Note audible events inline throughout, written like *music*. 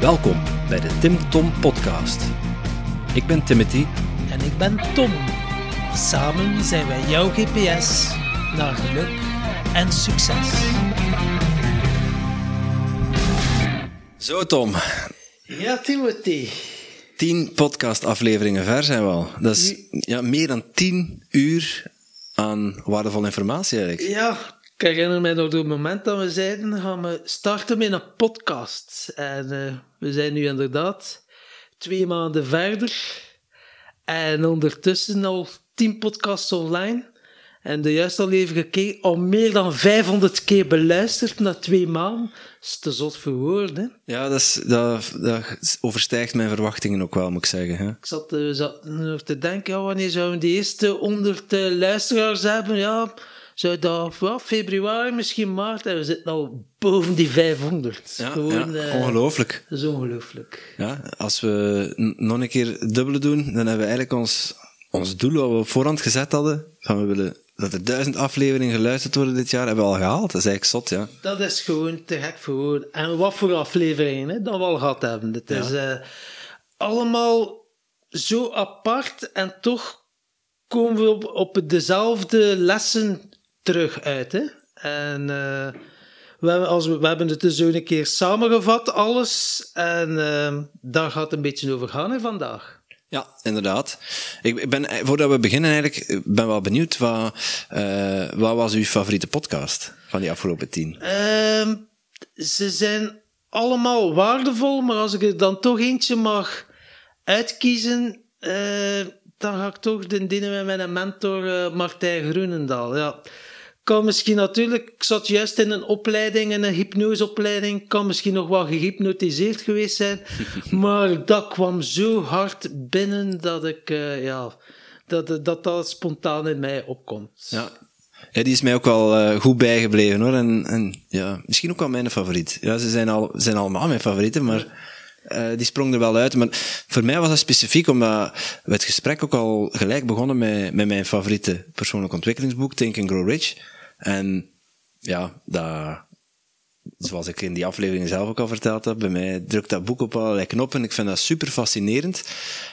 Welkom bij de Tim Tom Podcast. Ik ben Timothy. En ik ben Tom. Samen zijn wij jouw GPS naar geluk en succes. Zo Tom, Ja, Timothy. tien podcastafleveringen ver zijn we al. Dat is ja, meer dan tien uur aan waardevolle informatie eigenlijk. Ja, ik herinner mij nog het moment dat we zeiden, gaan we starten met een podcast. En eh, we zijn nu inderdaad twee maanden verder. En ondertussen al tien podcasts online. En de juiste al even gekeken, al meer dan 500 keer beluisterd na twee maanden. Dat is te zot voor woorden. Ja, dat, is, dat, dat overstijgt mijn verwachtingen ook wel, moet ik zeggen. Hè? Ik zat, eh, zat nog te denken, ja, wanneer zouden we de eerste 100 eh, luisteraars hebben? Ja, zou dat februari, misschien maart. En we zitten al boven die 500. Ja, Gewoon, ja, eh, ongelooflijk. Dat is ongelooflijk. Ja, als we nog een keer dubbele doen, dan hebben we eigenlijk ons, ons doel wat we op voorhand gezet hadden, van we willen dat er duizend afleveringen geluisterd worden dit jaar, hebben we al gehaald. Dat is eigenlijk zot, ja. Dat is gewoon te gek voor woorden. En wat voor afleveringen hè, dat we al gehad hebben. Het is eh, allemaal zo apart en toch komen we op, op dezelfde lessen terug uit. Hè? En eh, we, hebben, als we, we hebben het dus een keer samengevat, alles. En eh, daar gaat het een beetje over gaan hè, vandaag. Ja, inderdaad. Ik ben, eh, voordat we beginnen eigenlijk, ik ben wel benieuwd, wat, eh, wat was uw favoriete podcast van die afgelopen tien? Ehm, ze zijn allemaal waardevol, maar als ik er dan toch eentje mag uitkiezen, eh, dan ga ik toch de dienen met mijn mentor eh, Martijn Groenendaal. Ja. Kan misschien natuurlijk, ik zat juist in een opleiding, in een hypnoseopleiding, kan misschien nog wel gehypnotiseerd geweest zijn, *laughs* maar dat kwam zo hard binnen dat ik, eh, ja, dat, dat dat spontaan in mij opkomt. Ja. ja, die is mij ook wel eh, goed bijgebleven hoor. En, en ja, misschien ook wel mijn favoriet. Ja, ze zijn, al, zijn allemaal mijn favorieten, maar eh, die sprong er wel uit. Maar voor mij was dat specifiek omdat we het gesprek ook al gelijk begonnen met, met mijn favoriete persoonlijk ontwikkelingsboek, Think and Grow Rich. En ja, zoals ik in die aflevering zelf ook al verteld heb, bij mij drukt dat boek op allerlei knoppen. Ik vind dat super fascinerend.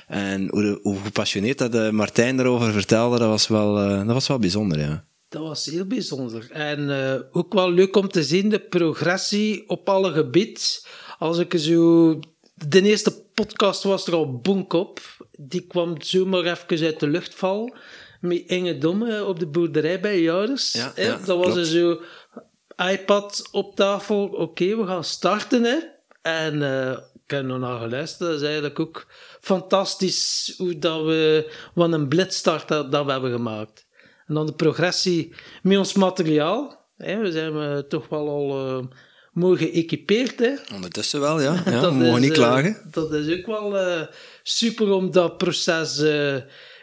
En hoe, hoe gepassioneerd dat eh, Martijn daarover vertelde, dat was wel, eh, dat was wel bijzonder, ja. Dat was heel bijzonder. En eh, ook wel leuk om te zien, de progressie op alle gebied. Als ik zo... De eerste podcast was er al bonk op. Die kwam zomaar even uit de lucht vallen. Met Domme op de boerderij bij je ouders. Ja, hè. ja, dat was klopt. er zo... iPad op tafel. Oké, we gaan starten, hè. En eh, ik heb nog naar geluisterd. Dat is eigenlijk ook fantastisch hoe dat we... Wat een blitstart dat, dat we hebben gemaakt. En dan de progressie met ons materiaal. Hè, we zijn eh, toch wel al eh, mooi geëquipeerd. Hè. Ondertussen wel, ja. *laughs* ja Dat we mogen is, niet klagen. dat is ook wel super om dat proces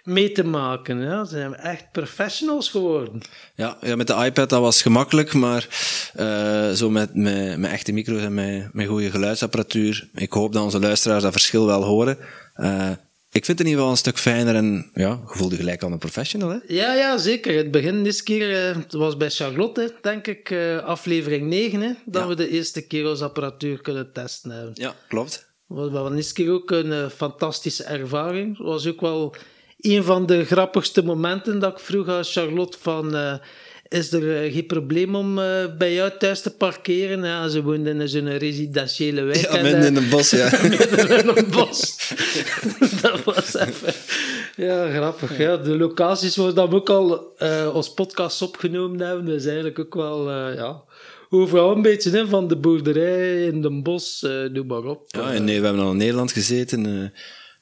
mee te maken. Ja. Ze zijn echt professionals geworden. Ja, ja, met de iPad dat was gemakkelijk, maar eh, zo met, met, met echte micro's en met, met goede geluidsapparatuur. Ik hoop dat onze luisteraars dat verschil wel horen. Eh, ik vind het in ieder geval een stuk fijner en ja, je voelde gelijk aan een professional, hè? Ja, ja, zeker. Het begin deze keer, eh, het was bij Charlotte, denk ik, aflevering 9, hè, dat Ja. we de eerste keer onze apparatuur kunnen testen hebben. Ja, klopt. was wel een eerste keer ook een fantastische ervaring. Het was ook wel een van de grappigste momenten dat ik vroeg aan Charlotte van... eh, is er eh, geen probleem om eh, bij jou thuis te parkeren? Ja, ze woonde in zo'n residentiële wijk. Ja, en, midden in een bos, ja. *laughs* midden in een bos. *laughs* dat was even... Ja, grappig. Ja. De locaties waar we ook al eh ons podcast opgenomen hebben, is eigenlijk ook wel... ja, overal een beetje, hè, van de boerderij, in de bos, doe maar op. ja en nee, we hebben al in Nederland gezeten,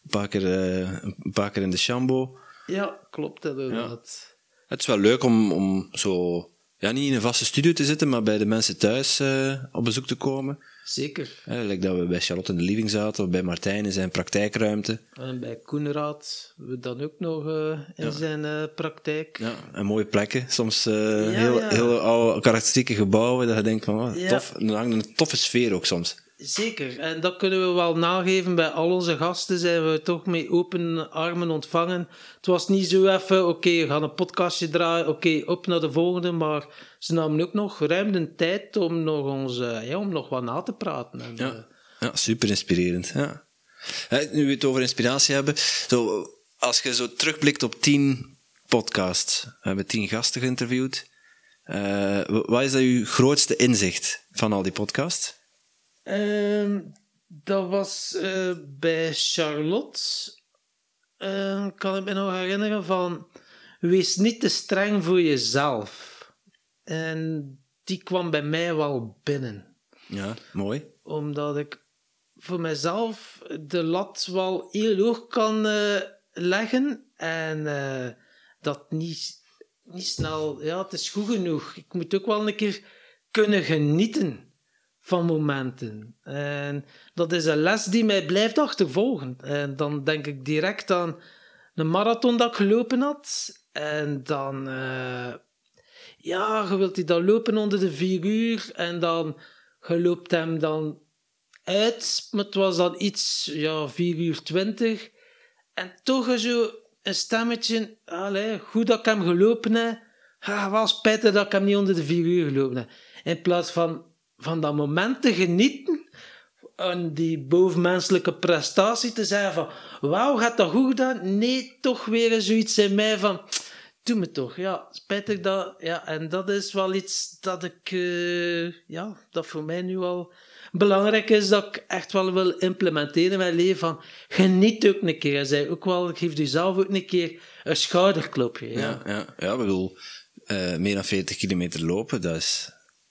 een, paar keer, eh, een paar keer in de Chambo. Ja, klopt inderdaad. Het is wel leuk om, om zo, ja, niet in een vaste studio te zitten, maar bij de mensen thuis eh, op bezoek te komen. Zeker. Like dat we bij Charlotte in de living zaten, of bij Martijn in zijn praktijkruimte. En bij Koenraad we dan ook nog eh, in zijn praktijk. Ja, en mooie plekken. Soms Ja, heel, ja. heel oude, karakteristieke gebouwen, dat je denkt van, oh, tof. En dan hangt een toffe sfeer ook soms. Zeker. En dat kunnen we wel nageven. Bij al onze gasten zijn we toch met open armen ontvangen. Het was niet zo even, oké, we gaan een podcastje draaien, oké, op naar de volgende. Maar ze namen ook nog ruim de tijd om nog, ons, eh, ja, om nog wat na te praten. En, Ja. eh, Ja, super inspirerend. Ja. nu we het over inspiratie hebben, zo, als je zo terugblikt op tien podcasts, we hebben tien gasten geïnterviewd. Uh, wat is dat uw grootste inzicht van al die podcasts? Uh, dat was uh, bij Charlotte. Uh, kan ik me nog herinneren van... Wees niet te streng voor jezelf. En die kwam bij mij wel binnen. Ja, mooi. Omdat ik voor mezelf de lat wel heel hoog kan uh, leggen. En dat niet niet snel, ja, het is goed genoeg. Ik moet ook wel een keer kunnen genieten van momenten. En dat is een les die mij blijft achtervolgen. En dan denk ik direct aan een marathon dat ik gelopen had. En dan, uh, ja, je wilt die dan lopen onder de vier uur. En dan, je loopt hem dan uit. Maar het was dan iets, ja, vier uur twintig. En toch zo een stemmetje, allee, goed dat ik hem gelopen heb. Ah, wel spijtig dat ik hem niet onder de vier uur gelopen heb. In plaats van van dat moment te genieten en die bovenmenselijke prestatie te zeggen van wauw, gaat dat goed gedaan? Nee, toch weer zoiets in mij van doe me toch, ja, spijtig dat, ja, en dat is wel iets dat ik, uh, ja, dat voor mij nu al belangrijk is dat ik echt wel wil implementeren in mijn leven. Van, geniet ook een keer. En zei ook wel, geef jezelf ook een keer een schouderklopje. Ja, ja, ja, ja ik bedoel, uh, meer dan 40 kilometer lopen, dat is,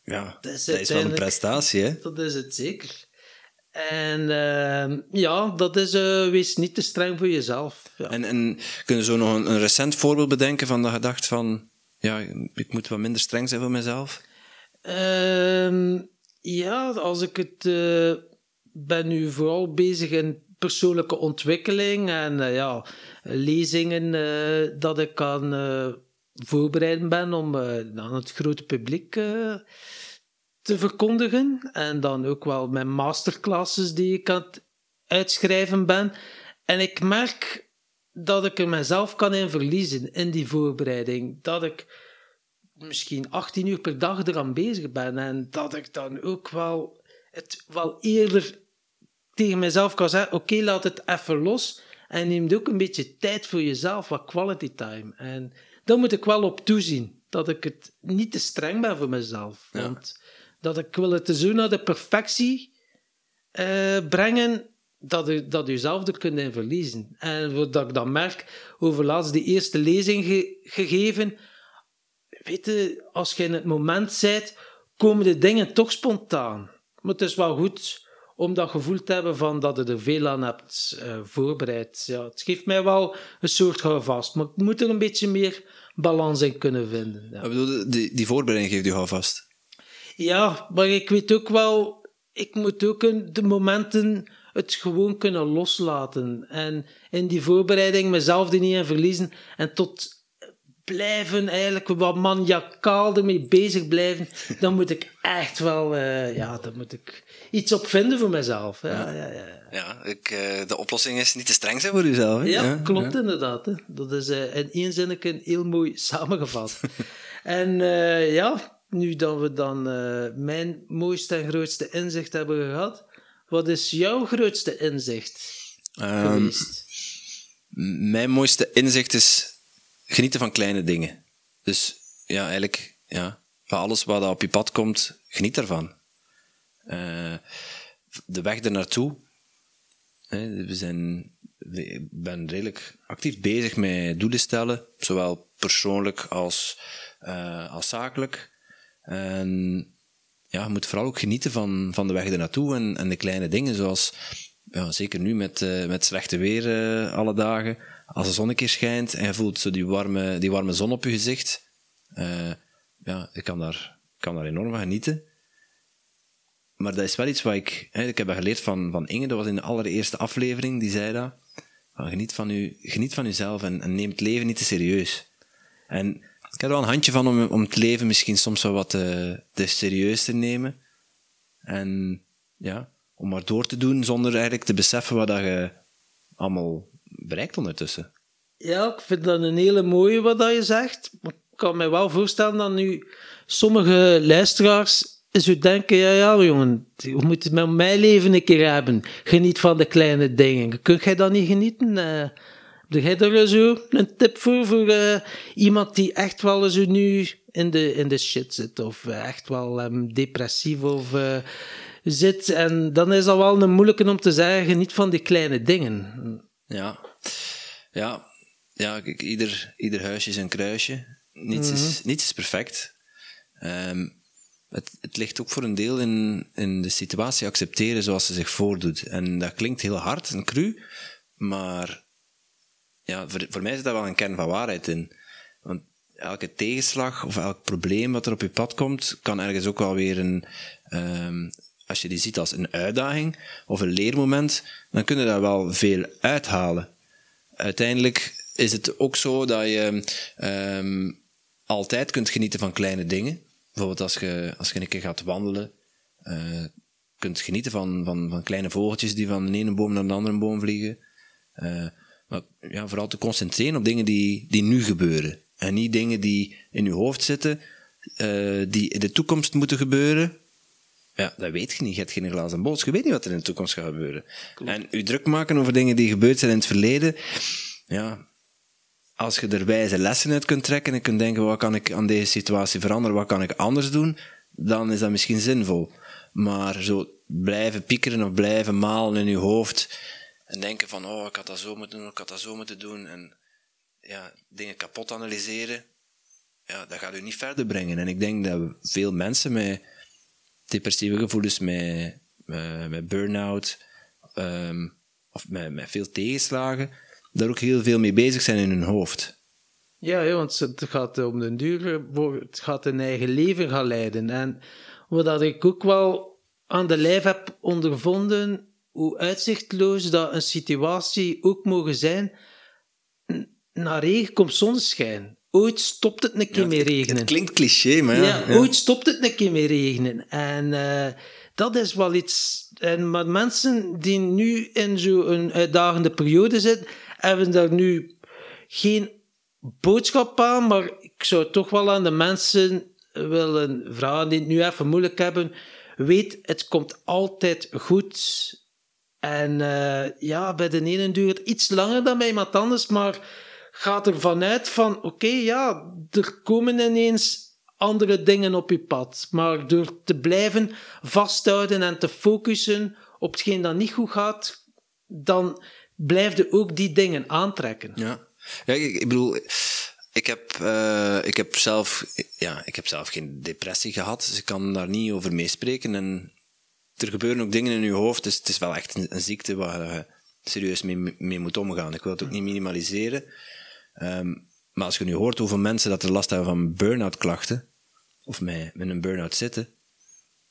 ja, dat is, dat is wel een prestatie. Hè? Dat is het zeker. En uh, ja, dat is, uh, wees niet te streng voor jezelf. Ja. En, en kunnen zo nog een, een, recent voorbeeld bedenken van de gedachte van, ja, ik moet wat minder streng zijn voor mezelf? Uh, ja, als ik het uh, ben nu vooral bezig in persoonlijke ontwikkeling en uh, ja, lezingen dat ik aan voorbereiden ben om aan het grote publiek te verkondigen. En dan ook wel mijn masterclasses die ik aan het uitschrijven ben. En ik merk dat ik er mezelf kan in verliezen in die voorbereiding. Dat ik misschien 18 uur per dag eraan bezig ben. En dat ik dan ook wel het wel eerder tegen mezelf kan zeggen: oké, laat het even los. En neem ook een beetje tijd voor jezelf, wat quality time. En daar moet ik wel op toezien. Dat ik het niet te streng ben voor mezelf. Want dat ik wil het zo naar de perfectie uh, brengen dat je, dat je zelf er kunt in verliezen. En wat ik dan merk, over laatst die eerste lezing gegeven, weet je, als je in het moment bent, komen de dingen toch spontaan. Maar het is wel goed om dat gevoel te hebben van dat je er veel aan hebt uh, voorbereid. Ja, het geeft mij wel een soort houvast, maar ik moet er een beetje meer balans in kunnen vinden. Ja. Ik bedoel, die, die voorbereiding geeft je houvast? Ja, maar ik weet ook wel, ik moet ook de momenten het gewoon kunnen loslaten. En in die voorbereiding mezelf er niet in verliezen en tot blijven, eigenlijk wat maniacaal ermee bezig blijven, dan moet ik echt wel, uh, ja, dan moet ik iets op vinden voor mezelf. Ja, ja, ja. ja ik, uh, de oplossing is niet te streng zijn voor jezelf. Ja, ja, klopt inderdaad. Hè. Dat is uh, in één zinnetje heel mooi *laughs* samengevat. en ja, nu dat we dan mijn mooiste en grootste inzicht hebben gehad, wat is jouw grootste inzicht um, geweest? Mijn mooiste inzicht is genieten van kleine dingen. Dus ja, eigenlijk, ja, van alles wat op je pad komt, geniet ervan. Uh, de weg er naartoe. we zijn, ik ben redelijk actief bezig met doelen stellen, zowel persoonlijk als, uh, als zakelijk. En ja, je moet vooral ook genieten van, van de weg er naartoe en, en de kleine dingen, zoals ja, zeker nu met, uh, met slechte weer alle dagen als de zon een keer schijnt en je voelt zo die warme, die warme zon op je gezicht, uh, ja, ik kan daar, kan daar enorm van genieten. Maar dat is wel iets wat ik, hè, ik heb geleerd van, van Inge, dat was in de allereerste aflevering, die zei dat. Van, geniet, van u, geniet van uzelf en, en neem het leven niet te serieus. En ik heb er wel een handje van om, om het leven misschien soms wel wat te, te serieus te nemen. En ja, om maar door te doen zonder eigenlijk te beseffen wat dat je allemaal bereikt ondertussen. Ja, ik vind dat een hele mooie wat dat je zegt. Maar ik kan me wel voorstellen dat nu sommige luisteraars zo denken, ja, ja, jongen, je moet het met mijn leven een keer hebben. Geniet van de kleine dingen. Kun jij dat niet genieten? Uh, heb jij er zo een tip voor, voor uh, iemand die echt wel zo nu in de, in de shit zit, of uh, echt wel um, depressief of zit? En dan is dat wel een moeilijke om te zeggen, geniet van die kleine dingen. Ja, ja, ja kijk, ieder, ieder huisje is een kruisje. Niets, is, mhm. niets is perfect. Um, het, het, ligt ook voor een deel in, in de situatie accepteren zoals ze zich voordoet. En dat klinkt heel hard en cru, maar ja, voor, voor mij zit daar wel een kern van waarheid in. Want elke tegenslag of elk probleem wat er op je pad komt, kan ergens ook wel weer een, um, als je die ziet als een uitdaging of een leermoment, dan kun je daar wel veel uithalen. Uiteindelijk is het ook zo dat je um, altijd kunt genieten van kleine dingen. Bijvoorbeeld als je, als je een keer gaat wandelen, uh, kunt genieten van, van, van kleine vogeltjes die van de ene boom naar de andere boom vliegen. Uh, maar ja, vooral te concentreren op dingen die, die nu gebeuren. En niet dingen die in je hoofd zitten, uh, die in de toekomst moeten gebeuren. Ja, dat weet je niet. Je hebt geen glazen bol. Je weet niet wat er in de toekomst gaat gebeuren. En je druk maken over dingen die gebeurd zijn in het verleden, ja, als je er wijze lessen uit kunt trekken en kunt denken, wat kan ik aan deze situatie veranderen, wat kan ik anders doen, dan is dat misschien zinvol. Maar zo blijven piekeren of blijven malen in je hoofd en denken van, oh, ik had dat zo moeten doen, ik had dat zo moeten doen, en ja, dingen kapot analyseren, ja, dat gaat u niet verder brengen. En ik denk dat veel mensen met depressieve gevoelens, met, met, burn-out, um, of met, met veel tegenslagen, daar ook heel veel mee bezig zijn in hun hoofd. Ja, want het gaat om de duur, het gaat een eigen leven gaan leiden. En wat ik ook wel aan de lijf heb ondervonden, hoe uitzichtloos dat een situatie ook mogen zijn, na regen komt zonneschijn. Ooit stopt het een keer mee regenen. Het klinkt cliché, maar ja. ja, Ooit stopt het een keer mee regenen. En uh, dat is wel iets... En, maar mensen die nu in zo'n uitdagende periode zitten, hebben daar nu geen boodschap aan, maar ik zou toch wel aan de mensen willen vragen die het nu even moeilijk hebben. Weet, het komt altijd goed. En uh, ja, bij de ene duurt het iets langer dan bij iemand anders, maar gaat er vanuit van, oké, ja, er komen ineens andere dingen op je pad. Maar door te blijven vasthouden en te focussen op hetgeen dat niet goed gaat, dan blijf ook die dingen aantrekken. Ja, ja ik, bedoel, ik heb, uh, ik, heb zelf, ja, ik heb zelf geen depressie gehad, dus ik kan daar niet over meespreken. En er gebeuren ook dingen in je hoofd, dus het is wel echt een, ziekte waar je serieus mee, mee, moet omgaan. Ik wil het ook niet minimaliseren. Um, maar als je nu hoort hoeveel mensen dat er last hebben van burn-out klachten, of met, met een burn-out zitten,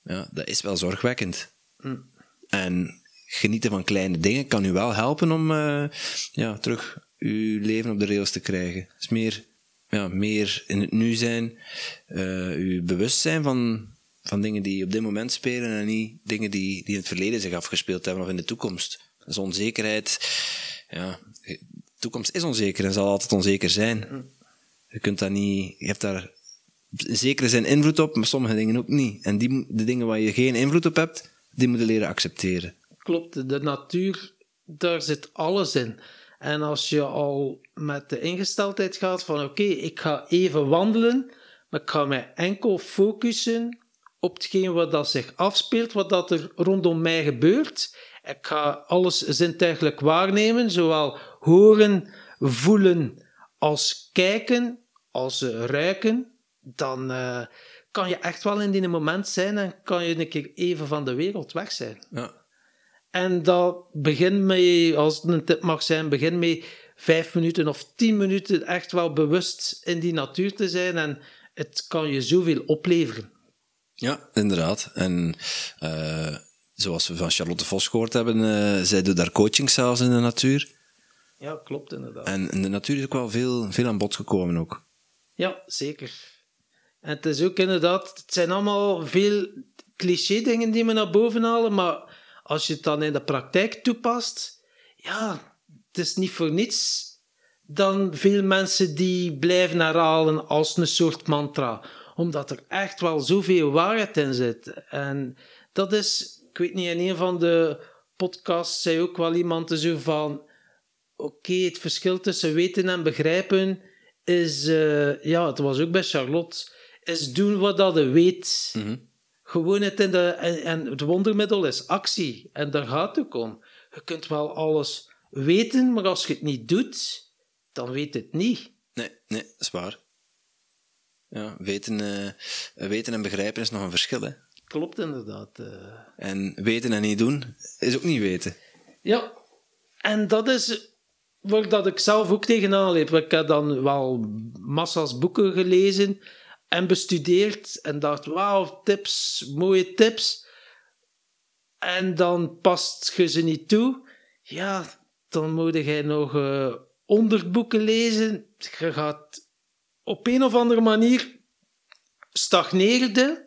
ja, dat is wel zorgwekkend. Mm. En genieten van kleine dingen kan u wel helpen om uh, ja, terug uw leven op de rails te krijgen. Dus meer, ja, meer in het nu zijn, uh, u bewust zijn van, van dingen die op dit moment spelen en niet dingen die, die in het verleden zich afgespeeld hebben of in de toekomst. Dus onzekerheid, ja, toekomst is onzeker en zal altijd onzeker zijn. Je kunt dat niet, je hebt daar zeker zijn invloed op, maar sommige dingen ook niet. En die, de dingen waar je geen invloed op hebt, die moeten leren accepteren klopt, de natuur, daar zit alles in. En als je al met de ingesteldheid gaat van oké, ik ga even wandelen, maar ik ga mij enkel focussen op hetgeen wat dat zich afspeelt, wat dat er rondom mij gebeurt. Ik ga alles zintuigelijk waarnemen, zowel horen, voelen als kijken, als ruiken. Dan uh, kan je echt wel in die moment zijn en kan je een keer even van de wereld weg zijn. Ja. En dat begin mee, als het een tip mag zijn, begin mee vijf minuten of tien minuten echt wel bewust in die natuur te zijn. En het kan je zoveel opleveren. Ja, inderdaad. En uh, zoals we van Charlotte Vos gehoord hebben, uh, zij doet daar coaching zelfs in de natuur. Ja, klopt inderdaad. En in de natuur is ook wel veel, veel aan bod gekomen ook. Ja, zeker. En het is ook inderdaad, het zijn allemaal veel cliché dingen die we naar boven halen, maar als je het dan in de praktijk toepast, ja, het is niet voor niets dan veel mensen die blijven herhalen als een soort mantra. Omdat er echt wel zoveel waarheid in zit. En dat is, ik weet niet, in een van de podcasts zei ook wel iemand zo van... Oké, het verschil tussen weten en begrijpen is... eh, ja, het was ook bij Charlotte. Is doen wat dat je weet. Mhm. Gewoon het in de... En, en het wondermiddel is actie. En daar gaat het ook om. Je kunt wel alles weten, maar als je het niet doet, dan weet het niet. Nee, nee, dat is waar. Ja, weten, eh, weten en begrijpen is nog een verschil, hè. Klopt inderdaad. eh. En weten en niet doen is ook niet weten. Ja, en dat is waar dat ik zelf ook tegenaan leef. Ik heb dan wel massa's boeken gelezen en bestudeerd en dacht, wauw, tips, mooie tips. En dan past je ze niet toe. Ja, dan moet jij nog eh 100 boeken lezen. Je gaat op een of andere manier stagneerde.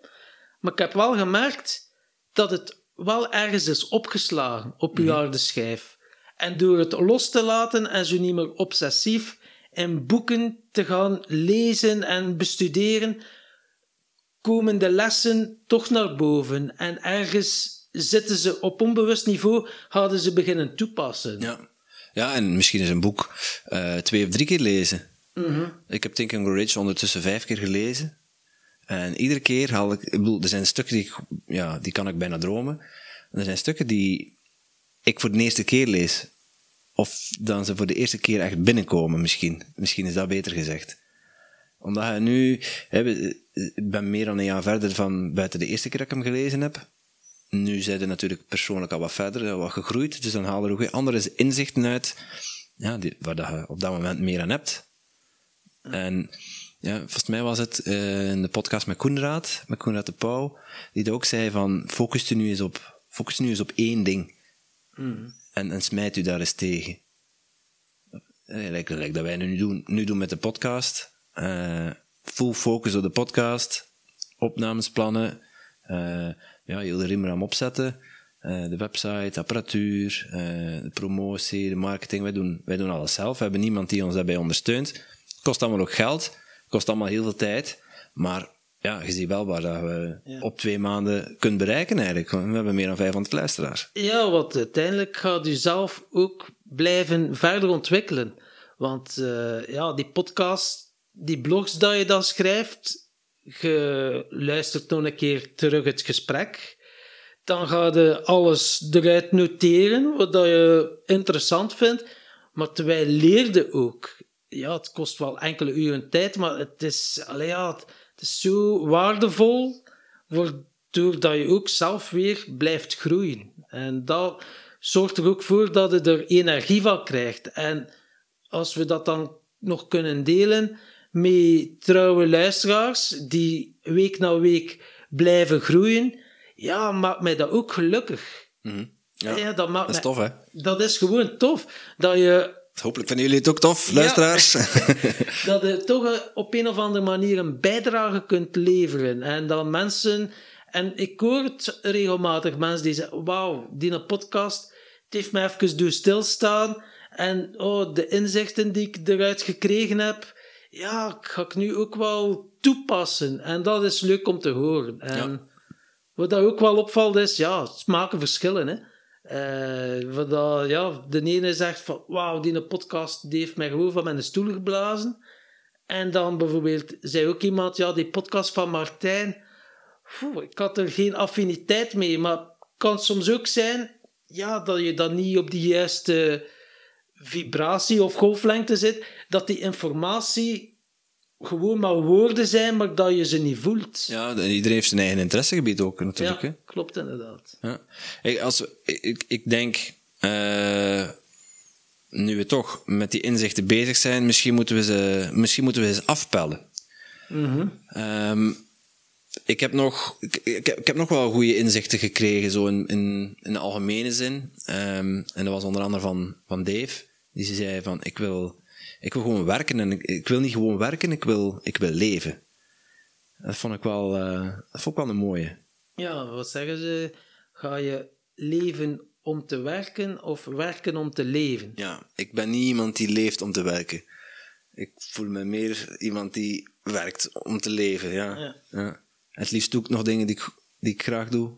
Maar ik heb wel gemerkt dat het wel ergens is opgeslagen op je harde schijf. En door het los te laten en zo niet meer obsessief in boeken te gaan lezen en bestuderen, komen de lessen toch naar boven. En ergens zitten ze op onbewust niveau, hadden ze beginnen toepassen. Ja. Ja, en misschien is een boek eh, twee of drie keer lezen. Ik heb Think and Grow Rich ondertussen vijf keer gelezen. En iedere keer haal ik... Bedoel, er zijn stukken die ik... Ja, die kan ik bijna dromen. En er zijn stukken die ik voor de eerste keer lees. Of dan ze voor de eerste keer echt binnenkomen, misschien. Misschien is dat beter gezegd. Omdat je nu... Ik ben meer dan een jaar verder van buiten de eerste keer dat ik hem gelezen heb. Nu zijn er natuurlijk persoonlijk al wat verder, wat gegroeid. Dus dan haal er ook weer andere inzichten uit, ja, die, waar je op dat moment meer aan hebt. En ja, volgens mij was het eh, in de podcast met Koenraad, met Koenraad de Pauw, die ook zei van, focus u nu eens op, focus nu eens op één ding. En, en smijt u daar eens tegen. Eh, lijkt dat wij nu doen, nu doen met de podcast. Eh, full focus op de podcast. Opnamesplannen. eh ja, heel de rimram opzetten. de website, apparatuur, de promotie, de marketing. Wij doen, wij doen alles zelf. We hebben niemand die ons daarbij ondersteunt. Het kost allemaal ook geld. Het kost allemaal heel veel tijd. Maar ja, je ziet wel waar dat we op twee maanden kunt bereiken eigenlijk. We hebben meer dan 500 luisteraars. Ja, want uiteindelijk gaat u zelf ook blijven verder ontwikkelen. Want eh, ja, die podcast, die blogs dat je dan schrijft, je luistert nog een keer terug het gesprek. Dan ga je alles eruit noteren, wat je interessant vindt. Maar terwijl leerde ook. Ja, het kost wel enkele uren tijd, maar het is, allee, ja, het, het is zo waardevol, waardoor dat je ook zelf weer blijft groeien. En dat zorgt er ook voor dat je er energie van krijgt. En als we dat dan nog kunnen delen met trouwe luisteraars, die week na week blijven groeien, ja, maakt mij dat ook gelukkig. Ja, Ja, dat maakt dat is mij- tof, hè? Dat is gewoon tof. Dat je Hopelijk vinden jullie het ook tof, luisteraars. *laughs* *laughs* dat je toch op een of andere manier een bijdrage kunt leveren. En dat mensen... En ik hoor het regelmatig, mensen die zeggen, wauw, die podcast, het heeft mij even doen stilstaan. En oh, de inzichten die ik eruit gekregen heb, ja, ga ik nu ook wel toepassen. En dat is leuk om te horen. En wat dat ook wel opvalt is, ja, smaken verschillen, hè. Eh, dat, ja, de ene zegt van, wauw, die podcast die heeft mij gewoon van mijn stoel geblazen. En dan bijvoorbeeld zei ook iemand, ja, die podcast van Martijn, ik had er geen affiniteit mee, maar het kan soms ook zijn, ja, dat je dan niet op die juiste vibratie of golflengte zit, dat die informatie gewoon maar woorden zijn, maar dat je ze niet voelt. Ja, iedereen heeft zijn eigen interessegebied ook natuurlijk. Ja, Hè? klopt inderdaad. Ja. Ik, als, ik, ik denk, eh, nu we toch met die inzichten bezig zijn, misschien moeten we ze, misschien moeten we ze afpellen. Ehm, ik, heb nog, ik, ik, heb, ik heb nog wel goede inzichten gekregen, zo in, in, in de algemene zin. Ehm, en dat was onder andere van, van Dave, die zei van, ik wil, ik wil gewoon werken en ik, ik wil niet gewoon werken, ik wil, ik wil leven. Dat vond ik wel, eh, dat vond ik wel een mooie. Ja, wat zeggen ze? Ga je leven om te werken of werken om te leven? Ja, ik ben niet iemand die leeft om te werken. Ik voel me meer iemand die werkt om te leven, ja. Ja. ja. Het liefst doe ik nog dingen die ik, die ik graag doe.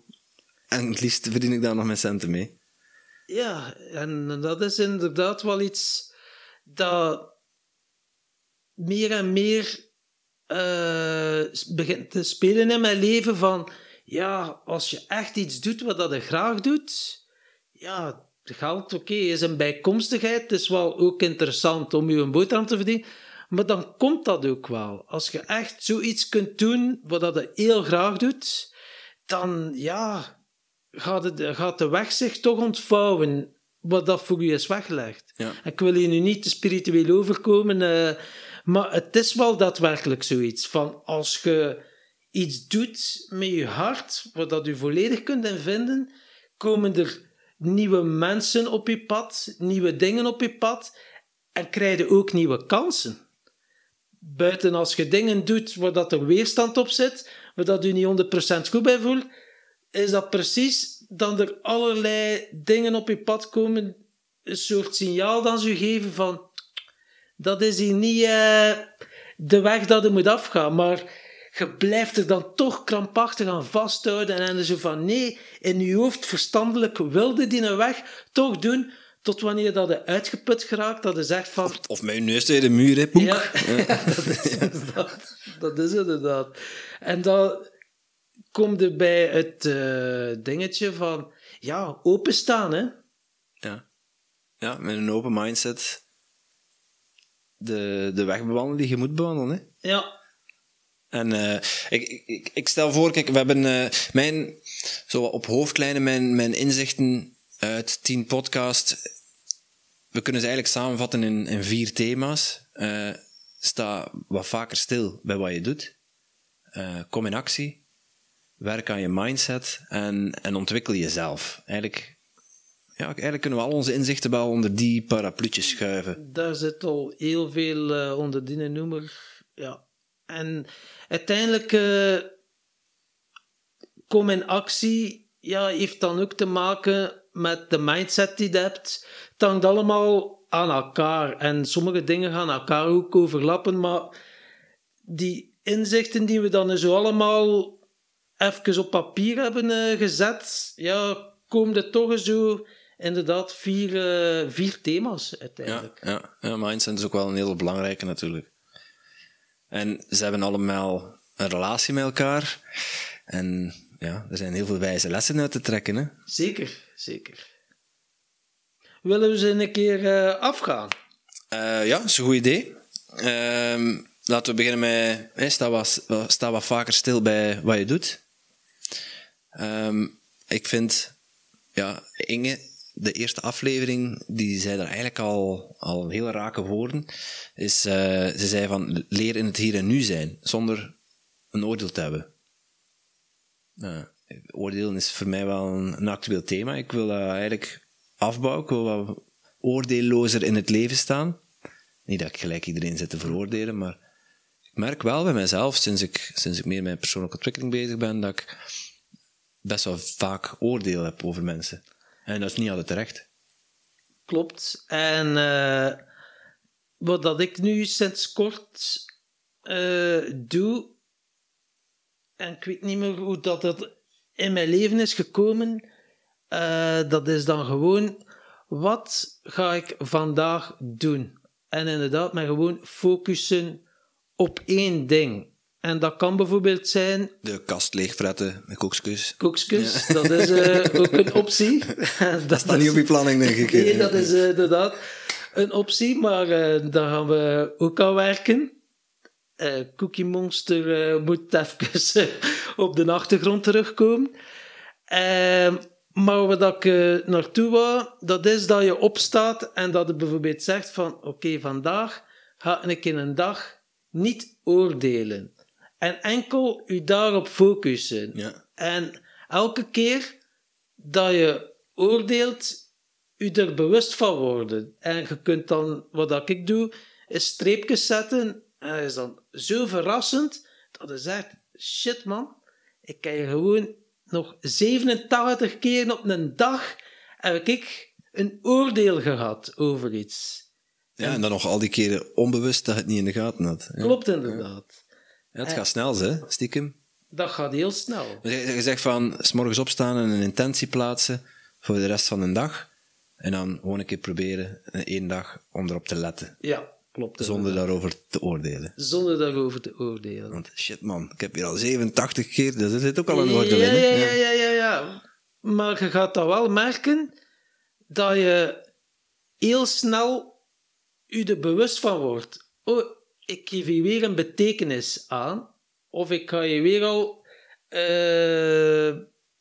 En het liefst verdien ik daar nog mijn centen mee. Ja, en dat is inderdaad wel iets dat meer en meer eh, begint te spelen in mijn leven van ja, als je echt iets doet wat dat je graag doet, ja, geld, oké, is een bijkomstigheid. Het is wel ook interessant om je een boterham te verdienen. Maar dan komt dat ook wel. Als je echt zoiets kunt doen wat dat je heel graag doet, dan ja, gaat, het, gaat de weg zich toch ontvouwen wat dat voor je is weggelegd. Ja. Ik wil hier nu niet te spiritueel overkomen, eh, maar het is wel daadwerkelijk zoiets. Van als je iets doet met je hart, wat dat je volledig kunt in vinden, komen er nieuwe mensen op je pad, nieuwe dingen op je pad en krijg je ook nieuwe kansen. Buiten als je dingen doet waar dat er weerstand op zit, waar dat je niet 100% goed bij voelt, is dat precies dat er allerlei dingen op je pad komen, een soort signaal dan ze geven van dat is hier niet eh, de weg dat je moet afgaan, maar je blijft er dan toch krampachtig aan vasthouden en dan zo van nee, in je hoofd verstandelijk wilde die een weg toch doen, tot wanneer dat je uitgeput geraakt, dat je zegt van Of je neus tegen de muur, hè, ja, *laughs* dat is inderdaad. Dat is inderdaad. En dan komt er bij het eh, dingetje van, ja, openstaan, hè. Ja. ja, met een open mindset de, de weg bewandelen die je moet bewandelen. Hè. Ja, En eh, ik, ik, ik stel voor, kijk, we hebben eh, mijn, zo op hoofdlijnen, mijn, mijn inzichten uit tien podcast. We kunnen ze eigenlijk samenvatten in, in vier thema's. Eh, sta wat vaker stil bij wat je doet. Kom in actie. Werk aan je mindset en, en ontwikkel jezelf. Eigenlijk, ja, eigenlijk kunnen we al onze inzichten wel onder die parapluutje schuiven. daar zit al heel veel eh, onder die noemer. Ja. En uiteindelijk, eh, kom in actie, ja, heeft dan ook te maken met de mindset die je hebt. Het hangt allemaal aan elkaar. En sommige dingen gaan elkaar ook overlappen, maar die inzichten die we dan zo allemaal even op papier hebben eh, gezet, ja, komen er toch zo inderdaad vier, eh, vier thema's uiteindelijk. ja, ja, mindset is ook wel een heel belangrijke natuurlijk. En ze hebben allemaal een relatie met elkaar. En ja, er zijn heel veel wijze lessen uit te trekken. Hè? Zeker, zeker. Willen we ze een keer eh, afgaan? Eh, ja, dat is een goed idee. Ehm, laten we beginnen met... Hè, sta, wat, sta wat vaker stil bij wat je doet. Ehm, ik vind... Ja, Inge, de eerste aflevering, die zei daar eigenlijk al, al heel rake woorden. Is, eh, ze zei van, leer in het hier en nu zijn, zonder een oordeel te hebben. Nou, oordelen is voor mij wel een, actueel thema. Ik wil dat eigenlijk afbouwen. Ik wil wat oordeellozer in het leven staan. Niet dat ik gelijk iedereen zit te veroordelen, maar ik merk wel bij mezelf, sinds ik, sinds ik meer met persoonlijke ontwikkeling bezig ben, dat ik best wel vaak oordeel heb over mensen. En dat is niet altijd terecht. Klopt. En eh, wat dat ik nu sinds kort eh, doe, en ik weet niet meer hoe dat, dat in mijn leven is gekomen, eh, dat is dan gewoon, wat ga ik vandaag doen? En inderdaad, maar gewoon focussen op één ding. En dat kan bijvoorbeeld zijn De kast leegfretten met koekjes. koekjes, dat is eh, ook een optie. *laughs* dat staat niet op je planning, denk ik. Nee, dat is eh, inderdaad een optie, maar eh, daar gaan we ook aan werken. Cookie Monster moet even *laughs* op de achtergrond terugkomen. Ehm, maar wat ik naartoe wou, dat is dat je opstaat en dat je bijvoorbeeld zegt van oké, vandaag ga ik in een dag niet oordelen. En enkel u daarop focussen. Ja. En elke keer dat je oordeelt, u er bewust van worden. En je kunt dan, wat dat ik doe, is streepjes zetten. En dat is dan zo verrassend, dat je zegt, shit man, ik hier gewoon nog 87 keer op een dag heb ik een oordeel gehad over iets. Ja, en dan nog al die keren onbewust dat je het niet in de gaten had. Ja. Klopt inderdaad. Ja, het gaat snel, hè, stiekem. Dat gaat heel snel. Je zegt van, s morgens opstaan en een intentie plaatsen voor de rest van de dag. En dan gewoon een keer proberen, een één dag, om erop te letten. Ja, klopt. Zonder inderdaad. daarover te oordelen. Zonder daarover te oordelen. Want shit man, ik heb hier al 87 keer, dus er zit ook al een oordeel ja, in. ja, ja, ja, ja, ja. Maar je gaat dat wel merken dat je heel snel je er bewust van wordt. Oh, ik geef je weer een betekenis aan. Of ik ga je weer al eh,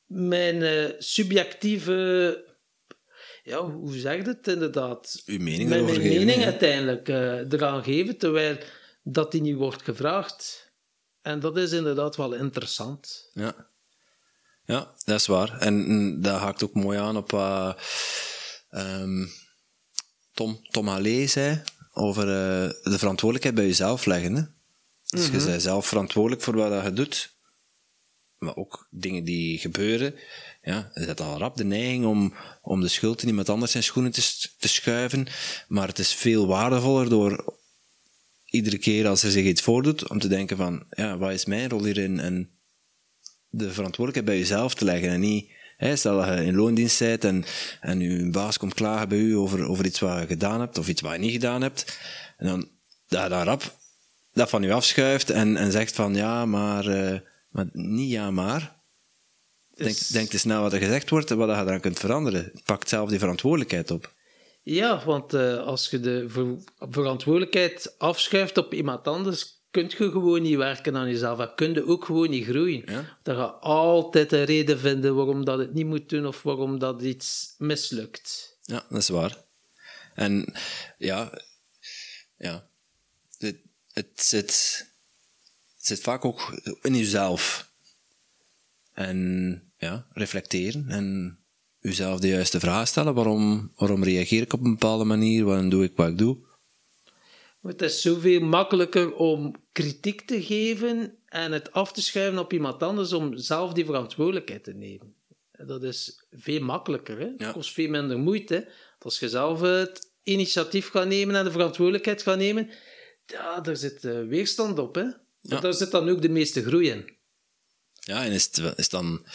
mijn eh, subjectieve... Ja, hoe zeg je het inderdaad? Uw mening Mijn, mijn geven, mening ja. uiteindelijk eh, eraan geven, terwijl dat die niet wordt gevraagd. En dat is inderdaad wel interessant. Ja. ja, dat is waar. En mm, dat haakt ook mooi aan op ehm, Tom, Tom zei over eh, de verantwoordelijkheid bij jezelf leggen. Hè? Dus je bent zelf verantwoordelijk voor wat je doet. Maar ook dingen die gebeuren. Ja, je hebt al rap de neiging om, om de schuld in iemand anders zijn schoenen te, te schuiven. Maar het is veel waardevoller door iedere keer als er zich iets voordoet, om te denken van, ja, wat is mijn rol hierin? En de verantwoordelijkheid bij jezelf te leggen en niet... Hè, stel dat je in loondienst bent en, en je baas komt klagen bij u over, over iets wat je gedaan hebt of iets wat je niet gedaan hebt. En dan, dat je dan rap dat van je afschuift en, en zegt van ja, maar, eh, maar niet ja, maar. Denk, Dus- denk eens na wat er gezegd wordt en wat je eraan kunt veranderen. Pak zelf die verantwoordelijkheid op. Ja, want eh, als je de ver- verantwoordelijkheid afschuift op iemand anders, kun je gewoon niet werken aan jezelf. En kun je ook gewoon niet groeien. Ja. Dan ga je altijd een reden vinden waarom dat het niet moet doen of waarom dat iets mislukt. Ja, dat is waar. En ja, ja het, het, zit, het zit vaak ook in jezelf. En ja, reflecteren en jezelf de juiste vraag stellen. Waarom, waarom reageer ik op een bepaalde manier? Waarom doe ik wat ik doe? Het is zoveel makkelijker om kritiek te geven en het af te schuiven op iemand anders om zelf die verantwoordelijkheid te nemen. Dat is veel makkelijker. Hè? Het kost veel minder moeite. Als je zelf het initiatief gaat nemen en de verantwoordelijkheid gaat nemen, ja, daar zit eh, weerstand op. Hè? Ja. Daar zit dan ook de meeste groei in. Ja, en is het, is dan,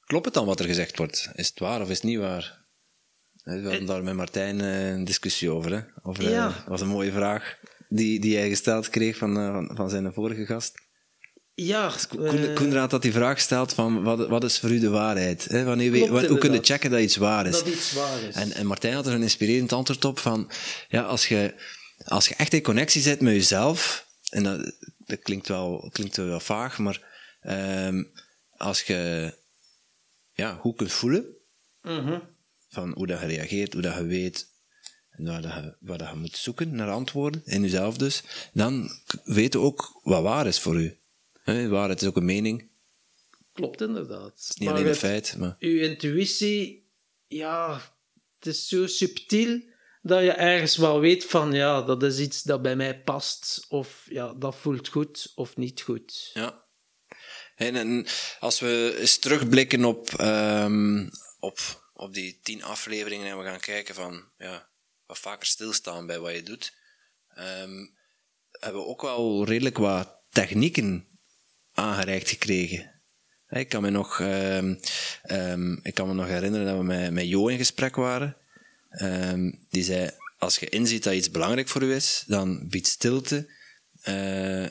klopt het dan wat er gezegd wordt? Is het waar of is het niet waar? We hadden daar met Martijn eh, een discussie over. Hè? over eh, Ja. Dat was een mooie vraag die, die hij gesteld kreeg van, eh, van, van zijn vorige gast. Ja, Koen, eh, Koenraad had die vraag gesteld van wat, wat is voor u de waarheid? Hè? Wanneer we, hoe kun je checken dat iets waar is? dat iets waar is. En, en Martijn had er een inspirerend antwoord op van, ja, als je, als je echt in connectie zit met jezelf, en dat, dat klinkt, wel, klinkt wel vaag, maar ehm, als je ja, goed kunt voelen Mhm. Van hoe dat je reageert, hoe dat je weet en waar, dat je, waar dat je moet zoeken naar antwoorden, in jezelf dus, dan weet je ook wat waar is voor u. Hè, waarheid is ook een mening, Klopt inderdaad. het is niet alleen een het- feit. Maar, uw intuïtie, ja, het is zo subtiel dat je ergens wel weet van, ja, dat is iets dat bij mij past, of ja, dat voelt goed of niet goed. Ja. En, en als we eens terugblikken op, ehm, op, op die tien afleveringen en we gaan kijken van, ja, wat vaker stilstaan bij wat je doet, ehm, hebben we ook wel redelijk wat technieken aangereikt gekregen. Ik kan me nog, ehm, ehm, ik kan me nog herinneren dat we met, met Jo in gesprek waren. Die zei, als je inziet dat iets belangrijk voor u is, dan biedt stilte eh,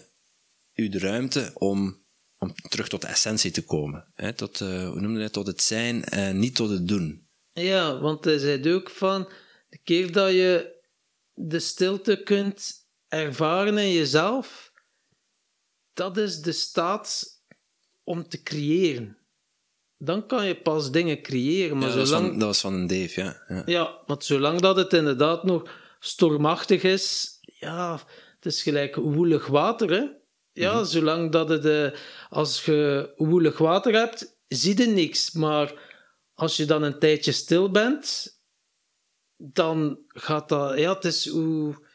u de ruimte om, om terug tot de essentie te komen. Hè? Tot, eh, hoe noemde hij het? Tot het zijn en niet tot het doen. Ja, want hij zei ook van, de keer dat je de stilte kunt ervaren in jezelf, dat is de staat om te creëren. Dan kan je pas dingen creëren, maar Ja, dat, was zolang... van, dat was van een Dave, ja. ja. Ja, want zolang dat het inderdaad nog stormachtig is, ja, het is gelijk woelig water, hè. Ja, zolang dat het, eh, als je woelig water hebt, zie je niks. Maar als je dan een tijdje stil bent, dan gaat dat, ja, het is hoe,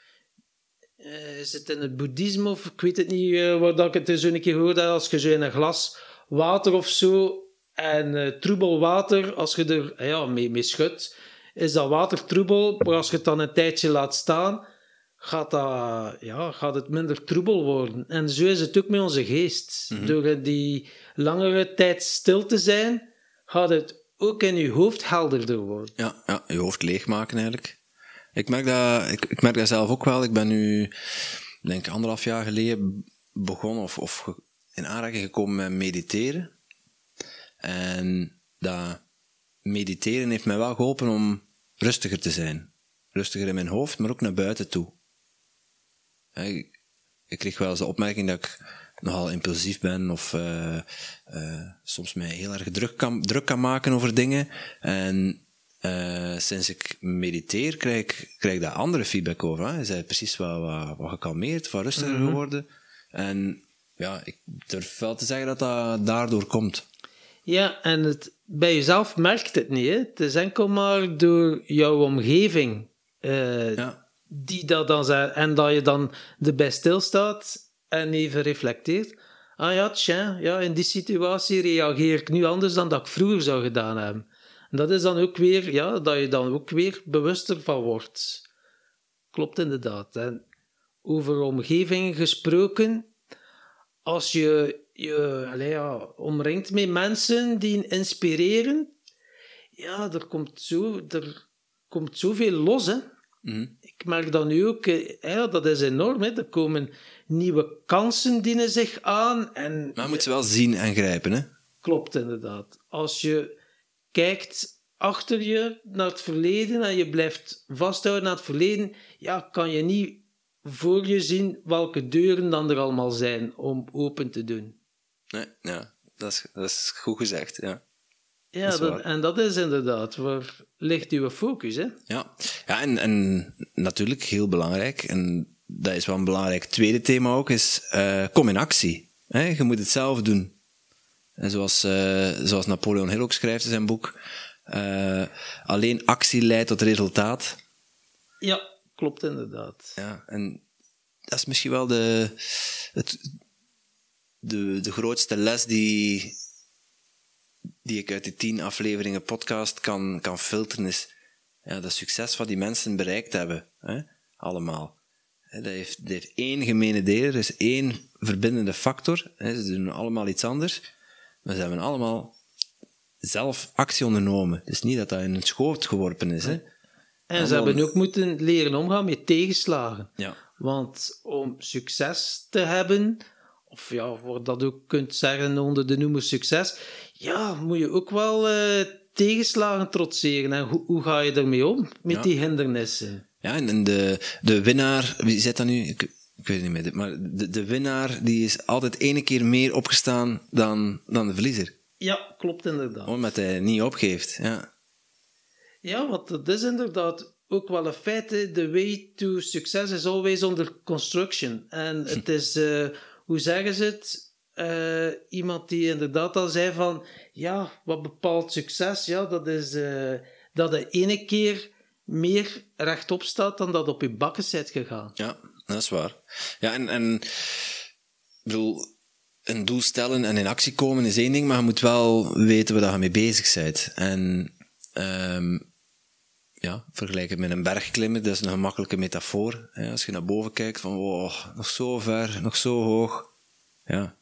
eh, is het in het boeddhisme of ik weet het niet, eh, waar dat ik het eens een keer gehoord heb, als je zo in een glas water of zo en eh, troebel water, als je er ja, mee, mee schudt, is dat water troebel, maar als je het dan een tijdje laat staan, gaat, dat, ja, gaat het minder troebel worden. En zo is het ook met onze geest. Mhm. Door die langere tijd stil te zijn, gaat het ook in je hoofd helderder worden. Ja, ja, je hoofd leegmaken eigenlijk. Ik merk, dat, ik, ik merk dat zelf ook wel. Ik ben nu, denk ik, anderhalf jaar geleden begonnen of, of in aanraking gekomen met mediteren. En dat mediteren heeft mij wel geholpen om rustiger te zijn. Rustiger in mijn hoofd, maar ook naar buiten toe. Ik, ik kreeg wel eens de opmerking dat ik nogal impulsief ben of eh, eh, soms mij heel erg druk kan, druk kan maken over dingen. En eh, sinds ik mediteer, krijg ik, krijg ik daar andere feedback over. Hè. Je bent precies wat, wat, wat gekalmeerd, wat rustiger geworden. En ja, ik durf wel te zeggen dat dat daardoor komt. Ja, en het, bij jezelf merkt het niet. Hè? Het is enkel maar door jouw omgeving Ja, die dat dan zegt. En dat je dan erbij stilstaat en even reflecteert. Ah ja, tja, ja, in die situatie reageer ik nu anders dan dat ik vroeger zou gedaan hebben. En dat is dan ook weer, ja, dat je dan ook weer bewuster van wordt. Klopt inderdaad. En over omgeving gesproken, als je je allee, ja, omringt met mensen die inspireren, ja, er komt, zo, er komt zoveel los, hè. Mhm. Ik merk dat nu ook, eh, ja, dat is enorm, hè. Er komen nieuwe kansen dienen zich aan en... maar je moet ze wel zien en grijpen. Hè? Klopt inderdaad. Als je kijkt achter je naar het verleden en je blijft vasthouden aan het verleden, ja, kan je niet voor je zien welke deuren dan er allemaal zijn om open te doen. Nee, ja, dat is, dat is goed gezegd. Ja. Ja, Dat dat- en dat is inderdaad, waar ligt uw focus, hè? Ja, ja en, en natuurlijk heel belangrijk, en dat is wel een belangrijk tweede thema ook, is eh, kom in actie. Hè? Je moet het zelf doen. En zoals, eh, zoals Napoleon Hill ook schrijft in zijn boek, eh, alleen actie leidt tot resultaat. Ja, klopt inderdaad. Ja, en dat is misschien wel de, het, de, de grootste les die, die ik uit die tien afleveringen podcast kan, kan filteren, is ja, dat succes wat die mensen bereikt hebben. Hè? Allemaal. Dat heeft, dat heeft één gemene deel, er is één verbindende factor. Hè? Ze doen allemaal iets anders, maar ze hebben allemaal zelf actie ondernomen. Het is niet dat dat in een schoot geworpen is. Hè? En ze hebben ook moeten leren omgaan met tegenslagen. Ja. Want om succes te hebben, of ja, wat dat ook kunt zeggen onder de noemer succes, ja, moet je ook wel eh, tegenslagen trotseren. En hoe, hoe ga je ermee om, met Ja. die hindernissen? Ja, en- de, de winnaar, wie zit dat nu? Ik, ik weet het niet meer, maar de, de winnaar die is altijd ene keer meer opgestaan dan, dan de verliezer. Ja, klopt inderdaad. Omdat hij niet opgeeft. Ja, Ja, want dat is inderdaad ook wel een feit. The way to success is always under construction. En het *laughs* is, eh, hoe zeggen ze het? Eh, iemand die inderdaad al zei van, ja, wat bepaalt succes? Ja, dat is eh, dat de ene keer meer rechtop staat dan dat op je bakken zit gegaan. ja dat is waar. Ja, en, en bedoel, een doel stellen en in actie komen is één ding, maar je moet wel weten waar je mee bezig bent. En ehm, ja, vergelijk het met een bergklimmen, dat is een gemakkelijke metafoor. Hè? Als je naar boven kijkt, van wow, nog zo ver, nog zo hoog. Ja.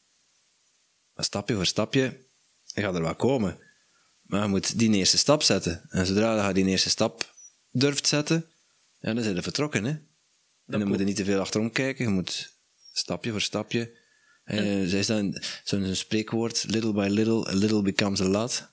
Maar stapje voor stapje, je gaat er wel komen. Maar je moet die eerste stap zetten. En zodra je die eerste stap durft zetten, ja, dan zijn je vertrokken. Hè? En dan moet je niet te veel achterom kijken, je moet stapje voor stapje. Eh, Zij is dan zo'n zo'n spreekwoord, little by little, a little becomes a lot.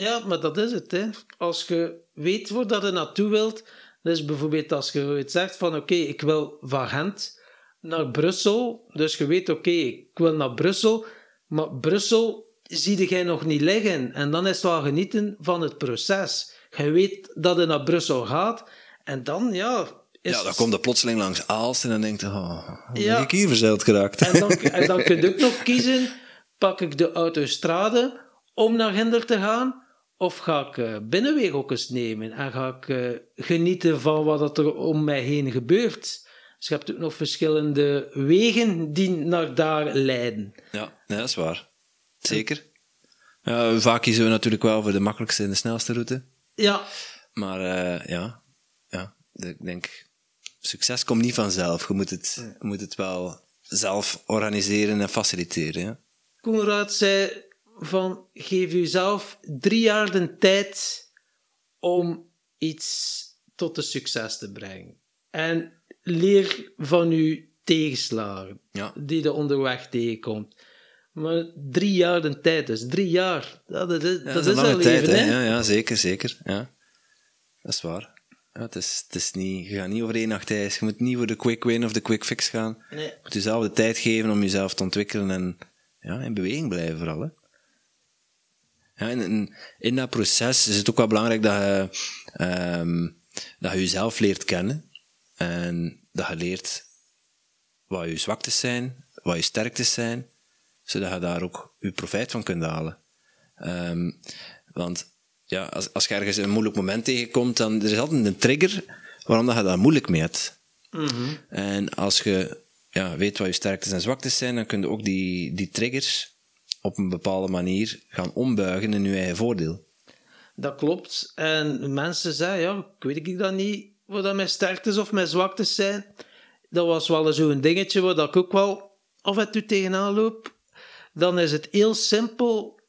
Ja, maar dat is het. Hè. Als je weet waar dat je naartoe wilt, dus bijvoorbeeld als je het zegt van oké, ik wil van Gent naar Brussel, dus je weet oké, ik wil naar Brussel, maar Brussel zie jij nog niet liggen. En dan is het wel genieten van het proces. Je weet dat je naar Brussel gaat en dan, ja... Is Ja, dan komt er plotseling langs Aalst en dan denkt je, oh, Ja. ben ik hier verzeild geraakt? En dan, *laughs* en dan kun je ook nog kiezen, pak ik de autostrade om naar Ginder te gaan, of ga ik eh, binnenweg ook eens nemen en ga ik eh, genieten van wat er om mij heen gebeurt. Dus je hebt ook nog verschillende wegen die naar daar leiden. Ja, nee, dat is waar. Zeker. Ja, vaak kiezen we natuurlijk wel voor de makkelijkste en de snelste route. Ja, Maar eh, ja, ja, ik denk succes komt niet vanzelf. Je moet het, je moet het wel zelf organiseren en faciliteren. Ja. Koenraad zei van, geef jezelf drie jaar de tijd om iets tot een succes te brengen. En leer van je tegenslagen Ja. die je onderweg tegenkomt. Maar drie jaar de tijd, dus drie jaar, dat, is- dat, Ja, is een lange al tijd, hè. hè? Ja, ja, zeker, zeker. Ja. Dat is waar. Ja, het is, het is niet, je gaat niet over één nacht ijs. Je moet niet voor de quick win of de quick fix gaan. Nee. Je moet jezelf de tijd geven om jezelf te ontwikkelen en ja, in beweging blijven vooral. Hè. Ja, en, en in dat proces is het ook wel belangrijk dat je, ehm, dat je jezelf leert kennen. En dat je leert wat je zwaktes zijn, wat je sterktes zijn, zodat je daar ook je profijt van kunt halen. Ehm, want ja, als, als je ergens een moeilijk moment tegenkomt, dan er is altijd een trigger waarom dat je daar moeilijk mee hebt. Mhm. En als je ja, weet wat je sterktes en zwaktes zijn, dan kun je ook die, die triggers op een bepaalde manier gaan ombuigen in je eigen voordeel. Dat klopt. En mensen zeggen, ja, ik weet ik dat niet, wat dat mijn sterktes of mijn zwaktes zijn. Dat was wel zo'n dingetje waar ik ook wel af en toe tegenaan loop. Dan is het heel simpel.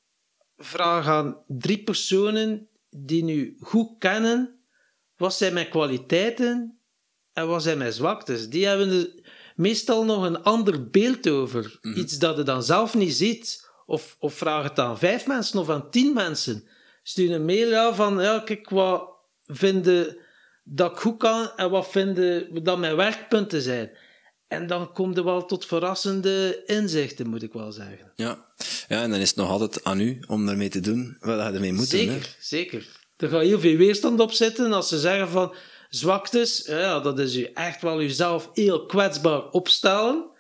Vraag aan drie personen die nu goed kennen, wat zijn mijn kwaliteiten en wat zijn mijn zwaktes. Die hebben er meestal nog een ander beeld over. Iets dat je dan zelf niet ziet. Of, of vraag het aan vijf mensen of aan tien mensen. Stuur een mail ja, van, ja, kijk, wat vinden dat ik goed kan en wat vinden dat mijn werkpunten zijn. En dan komt er wel tot verrassende inzichten, moet ik wel zeggen. Ja. ja, en dan is het nog altijd aan u om daarmee te doen wat je ermee moet zeker, doen. Hè. zeker. Er gaat heel veel weerstand op zitten als ze zeggen van zwaktes, ja, dat is u echt wel uzelf heel kwetsbaar opstellen.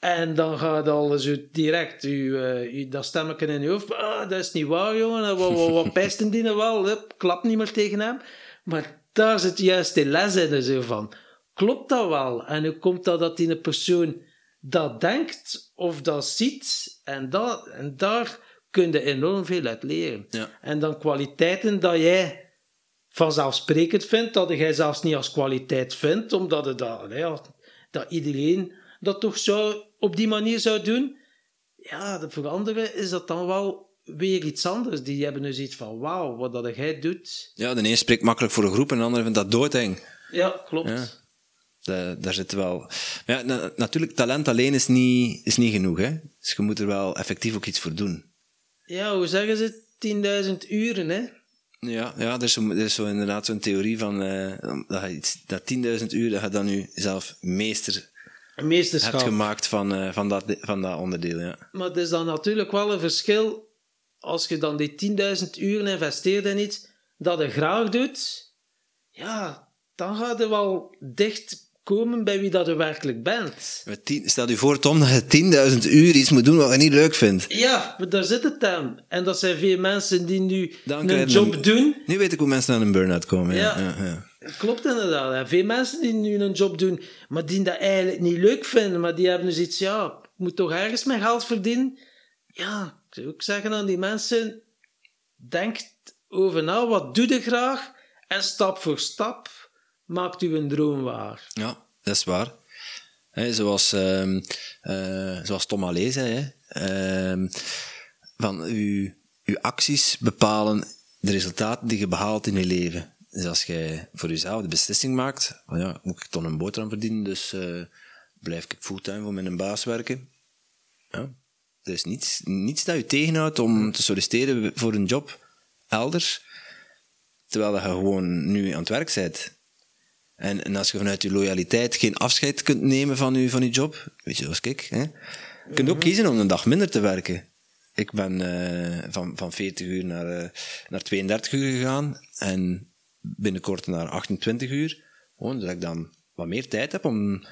En dan gaat al zo direct u, eh, u, dat stemmetje in je hoofd. Ah, dat is niet waar, jongen. En Wat, wat, wat *laughs* pijsten die nou wel? Hup, klap niet meer tegen hem. Maar daar zit juist de les in. er Zo van, klopt dat wel? En hoe komt dat dat die persoon dat denkt of dat ziet? En, dat, en daar kun je enorm veel uit leren. Ja. En dan kwaliteiten dat jij vanzelfsprekend vindt, dat jij zelfs niet als kwaliteit vindt, omdat het dat, dat iedereen dat toch zou, op die manier zou doen. Ja, voor anderen is dat dan wel weer iets anders. Die hebben dus iets van, wauw, wat dat jij doet. Ja, de een spreekt makkelijk voor een groep en de ander vindt dat doodeng. Ja, klopt. Ja. Daar zit wel... Maar ja, na- natuurlijk, talent alleen is niet, is niet genoeg. Hè? Dus je moet er wel effectief ook iets voor doen. Ja, hoe zeggen ze? 10.000 uren, hè? Ja, ja er, is zo, er is zo inderdaad zo'n theorie van eh, dat, je iets, dat 10.000 uur dat je dan nu zelf meester meesterschap. hebt gemaakt van, eh, van, dat, van dat onderdeel. Ja. Maar het is dan natuurlijk wel een verschil als je dan die 10.000 uren investeert in iets dat je graag doet. Ja, dan gaat je wel dicht komen bij wie dat je werkelijk bent. Stel je voor, Tom, dat je 10.000 uur iets moet doen wat je niet leuk vindt. Ja, maar daar zit het aan. En dat zijn veel mensen die nu Dan krijg een job een- doen. Nu weet ik hoe mensen aan een burn-out komen. Ja. Ja, ja. Klopt inderdaad. Veel mensen die nu een job doen, maar die dat eigenlijk niet leuk vinden, maar die hebben dus iets, ja, ik moet toch ergens mijn geld verdienen. Ja, ik zou ook zeggen aan die mensen, denk over na, wat doe je graag? En stap voor stap maakt u een droom waar. Ja, dat is waar. Hè, zoals, ehm, eh, zoals Tom Allais zei, ehm, van uw, uw acties bepalen de resultaten die je behaalt in je leven. Dus als jij voor jezelf de beslissing maakt, van ja, moet ik toch een boterham verdienen, dus eh, blijf ik fulltime voor mijn baas werken. Ja, er is niets, niets dat je tegenhoudt om te solliciteren voor een job elders, terwijl je gewoon nu aan het werk bent. En, en als je vanuit je loyaliteit geen afscheid kunt nemen van je, van je job, weet je, zoals ik, hè, je kunt ook kiezen om een dag minder te werken. Ik ben eh, van, van 40 uur naar, eh, naar 32 uur gegaan en binnenkort naar 28 uur. Gewoon dat ik dan wat meer tijd heb om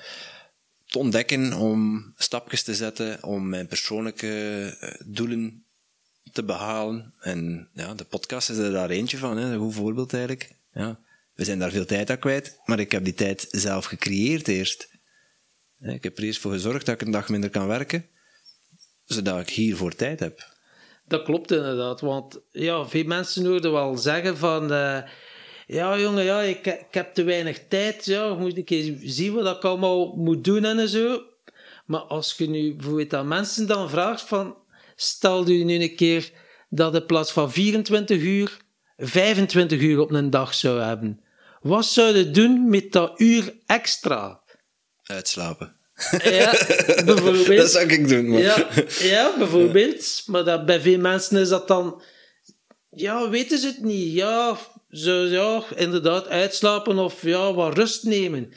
te ontdekken, om stapjes te zetten, om mijn persoonlijke eh, doelen te behalen. En ja, de podcast is er daar eentje van, hè, een goed voorbeeld eigenlijk. Ja, we zijn daar veel tijd aan kwijt, maar ik heb die tijd zelf gecreëerd eerst. Ik heb er eerst voor gezorgd dat ik een dag minder kan werken, zodat ik hiervoor tijd heb. Dat klopt inderdaad, want ja, veel mensen hoorden wel zeggen van... eh, ja jongen, ja, ik, ik heb te weinig tijd, ja, moet ik eens zien wat ik allemaal moet doen en zo. Maar als je nu bijvoorbeeld aan mensen dan vraagt van, stel je nu een keer dat in plaats van 24 uur, 25 uur op een dag zou hebben. Wat zou je doen met dat uur extra? Uitslapen. Ja, bijvoorbeeld. *laughs* Dat zou ik doen. Maar. Ja, ja, bijvoorbeeld. Maar dat, bij veel mensen is dat dan... Ja, weten ze het niet. Ja, zo, ja, inderdaad, uitslapen of ja, wat rust nemen.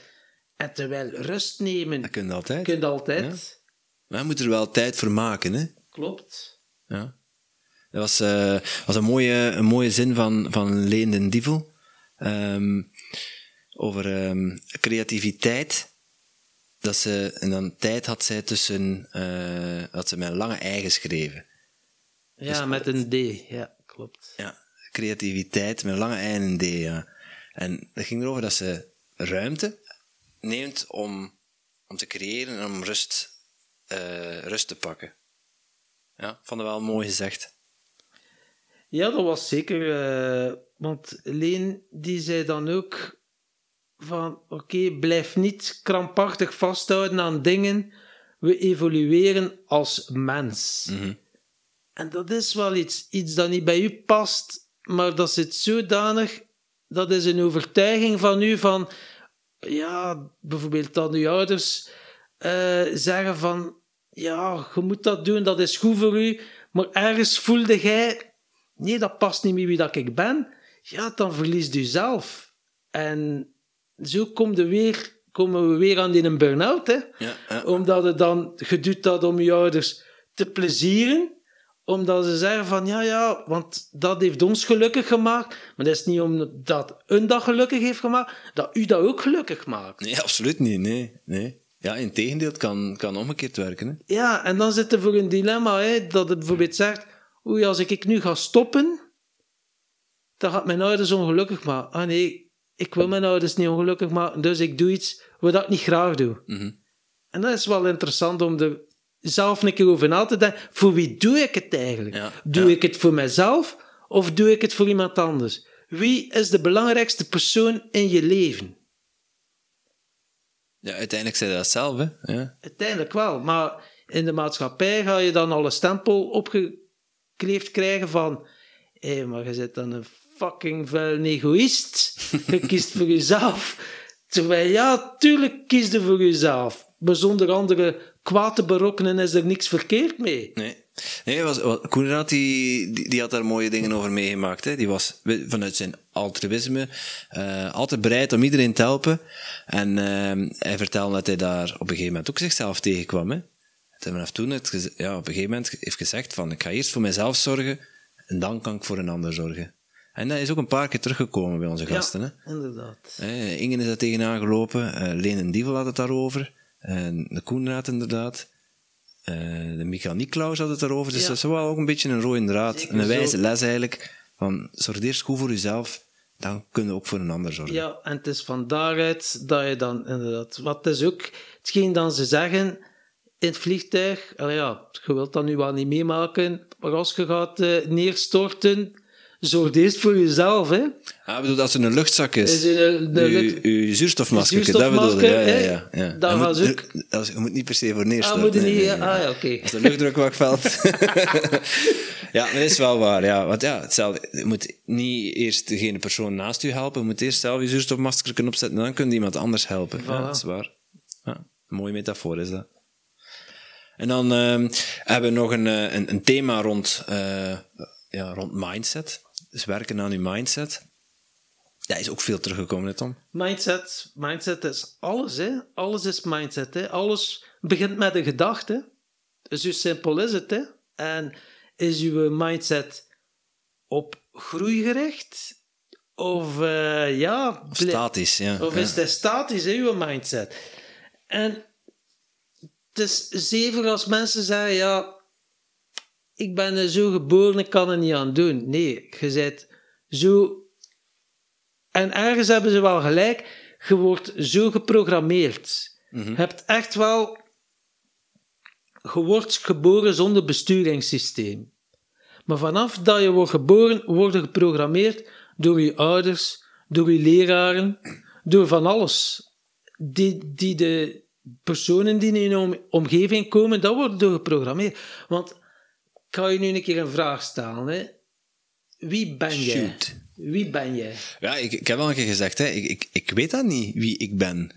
En terwijl rust nemen, Dat kun je altijd. altijd. Maar je moet er wel tijd voor maken, hè. Klopt. Ja. Dat was, eh, was een, mooie, een mooie zin van, van Leen den Dievel. Ehm, over ehm, creativiteit. Dat ze, en dan tijd had zij tussen, eh, had ze met een lange ei geschreven. Ja, Dus- met een D. Ja, klopt. Ja, creativiteit met lange ei en D, ja. En dat ging erover dat ze ruimte neemt om, om te creëren en om rust, eh, rust te pakken. Ja, vond het wel mooi gezegd. Ja, dat was zeker. eh, want Leen die zei dan ook van oké, blijf niet krampachtig vasthouden aan dingen. We evolueren als mens. Mhm. En dat is wel iets, iets dat niet bij u past, maar dat zit zodanig, dat is een overtuiging van u van, ja, bijvoorbeeld dat uw ouders eh, zeggen van, ja, je moet dat doen, dat is goed voor u, maar ergens voelde jij, nee, dat past niet met wie dat ik ben, ja, dan verliest u zelf. En zo komt er weer, komen we weer aan die een burn-out, hè Ja, ja. omdat het dan, je doet dat om je ouders te plezieren, omdat ze zeggen van, ja, ja, want dat heeft ons gelukkig gemaakt, maar dat is niet omdat een dat gelukkig heeft gemaakt, dat u dat ook gelukkig maakt. Nee, absoluut niet. Nee, nee. Ja, in tegendeel, het kan, kan omgekeerd werken. Hè. Ja, en dan zit er voor een dilemma, hè, dat het bijvoorbeeld zegt, oei, als ik nu ga stoppen, dan gaat mijn ouders ongelukkig maken. Ah nee, ik wil mijn ouders niet ongelukkig maken, dus ik doe iets wat ik niet graag doe. Mhm. En dat is wel interessant om er zelf een keer over na te denken. Voor wie doe ik het eigenlijk? Ja, doe ja. ik het voor mezelf of doe ik het voor iemand anders? Wie is de belangrijkste persoon in je leven? Ja, uiteindelijk zei dat zelf, hè. Ja. Uiteindelijk wel, maar in de maatschappij ga je dan al een stempel opgekleefd krijgen van hé, maar je bent dan een fucking vuil egoïst. Je *laughs* kiest voor jezelf. Terwijl, ja, tuurlijk kies je voor jezelf. Maar zonder andere kwaad te berokkenen is er niks verkeerd mee. Nee. Nee, was, was, Koenraad die, die, die had daar mooie dingen over meegemaakt. Hè. Die was vanuit zijn altruïsme eh, altijd bereid om iedereen te helpen. En eh, hij vertelde dat hij daar op een gegeven moment ook zichzelf tegenkwam. Hè. En vanaf toen geze- ja, op een gegeven moment heeft gezegd van ik ga eerst voor mezelf zorgen en dan kan ik voor een ander zorgen. En dat is ook een paar keer teruggekomen bij onze gasten. Hè. Ja, inderdaad. Eh, Ingen is daar tegenaan gelopen. eh Leen en Dievel had het daarover. En de Koenraad inderdaad. Eh, de Michael Niklaus had het daarover. Dus Ja. dat is wel ook een beetje een rode draad. Zeker een wijze zo. les eigenlijk. Van, zorg eerst goed voor jezelf. Dan kun je ook voor een ander zorgen. Ja, en het is van daaruit dat je dan inderdaad... Wat is ook hetgeen dan ze zeggen in het vliegtuig... ja, je wilt dat nu wel niet meemaken, maar als je gaat eh, neerstorten, zorg eerst voor jezelf, hè. Ah, bedoel, als er een luchtzak is. Is een- de uw- uw zuurstofmasker, Een dat bedoel je. Ja, ja, zuurstofmasker, ja. ja. je, moet, ook- als- je moet niet per se voor Ah, neerstorten. moet je nee, niet... nee. Ah, ja, oké. Als de luchtdruk wegvalt. *laughs* ja, maar dat is wel waar. Ja. Want ja, hetzelfde. Je moet niet eerst degene persoon naast u helpen. Je moet eerst zelf je zuurstofmasker kunnen opzetten. En dan kun je iemand anders helpen. Ja, dat is waar. Ja, een mooie metafoor is dat. En dan ehm, hebben we nog een, eh, een, een thema rond, eh, ja, rond mindset. Dus werken aan uw mindset. Dat is ook veel teruggekomen, hè, Tom? Mindset, mindset is alles, hè. Alles is mindset, hè. Alles begint met een gedachte. Zo simpel is het, hè. En is uw mindset op groei gericht? Of, eh, ja... Of statisch, ja. Of ja. is het statisch, hè, uw mindset? En het is zever als mensen zeggen, ja, ik ben er zo geboren, ik kan er niet aan doen. Nee, je bent zo... En ergens hebben ze wel gelijk, je wordt zo geprogrammeerd. Je hebt echt wel... Je wordt geboren zonder besturingssysteem. Maar vanaf dat je wordt geboren, word je geprogrammeerd door je ouders, door je leraren, door van alles. Die, die de personen die in je omgeving komen, dat wordt door geprogrammeerd. Want ik ga je nu een keer een vraag stellen. Hè. Wie ben jij? Shoot. Wie ben jij? Ja, ik, ik heb al een keer gezegd, hè, ik, ik, ik weet dat niet, wie ik ben.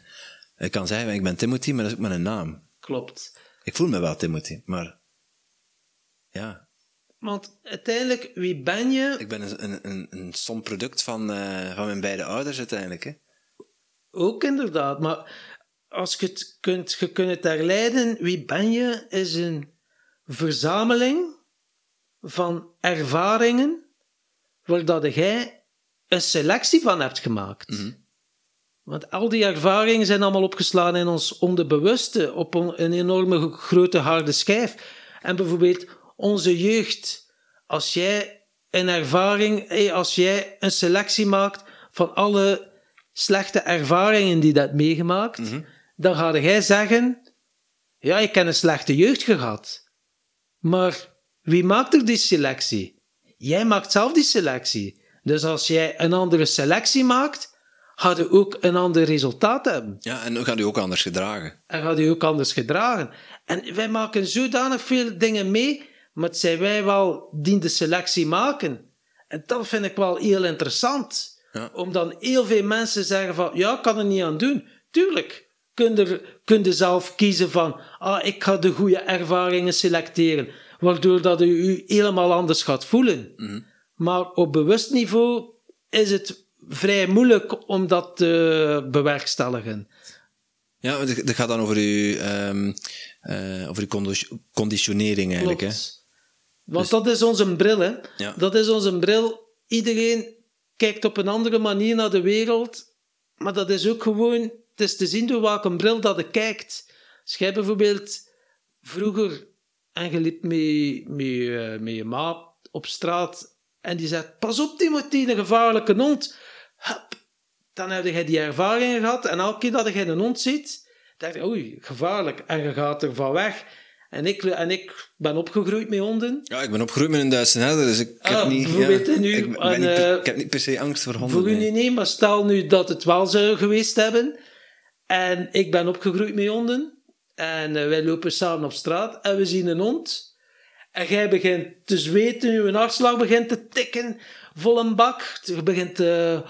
Ik kan zeggen, ik ben Timothy, maar dat is ook mijn naam. Klopt. Ik voel me wel Timothy, maar... Ja, Want uiteindelijk, wie ben je? ik ben een, een, een, een som product van, eh, van mijn beide ouders uiteindelijk. Hè. Ook inderdaad. Maar als je het kunt, je kunt het herleiden, wie ben je, is een verzameling van ervaringen waar dat jij een selectie van hebt gemaakt. Want al die ervaringen zijn allemaal opgeslagen in ons onderbewuste, op een, enorme grote harde schijf. En bijvoorbeeld onze jeugd, als jij een ervaring, eh, als jij een selectie maakt van alle slechte ervaringen die dat meegemaakt, dan ga jij zeggen, ja, ik heb een slechte jeugd gehad. Maar wie maakt er die selectie? Jij maakt zelf die selectie. Dus als jij een andere selectie maakt, gaat je ook een ander resultaat hebben. Ja, en dan gaat u ook anders gedragen. En gaat je ook anders gedragen. En wij maken zodanig veel dingen mee, maar het zijn wij wel die de selectie maken. En dat vind ik wel heel interessant. Ja. Om dan heel veel mensen zeggen van, ja, ik kan er niet aan doen. Tuurlijk, kun je, kun je zelf kiezen van, ah, ik ga de goede ervaringen selecteren, waardoor dat u u helemaal anders gaat voelen. Maar op bewust niveau is het vrij moeilijk om dat te bewerkstelligen. Ja, het het gaat dan over uw, ehm, eh, over uw condi- conditionering eigenlijk. Hè? Want dat is onze bril, hè. Ja. Dat is onze bril. Iedereen kijkt op een andere manier naar de wereld, maar dat is ook gewoon, het is te zien door welke bril dat je kijkt. Als jij bijvoorbeeld vroeger, en je liep met, met, je- met je maat op straat, en die zegt, pas op Timothy, een gevaarlijke hond. Hup. Dan heb je die ervaring gehad, en elke keer dat je een hond ziet, dacht je, oei, gevaarlijk, en je gaat er van weg. En ik, en ik ben opgegroeid met honden. Ja, ik ben opgegroeid met een Duitse herder, dus ik, ik Ah, heb niet... ja, nu, ik, ben en, niet per- eh, ik heb niet per se angst voor honden. Voor u nee. niet, maar stel nu dat het wel zou geweest hebben. En ik ben opgegroeid met honden. En eh, wij lopen samen op straat en we zien een hond. En jij begint te zweten, je hartslag begint te tikken, vol een bak. Je begint eh,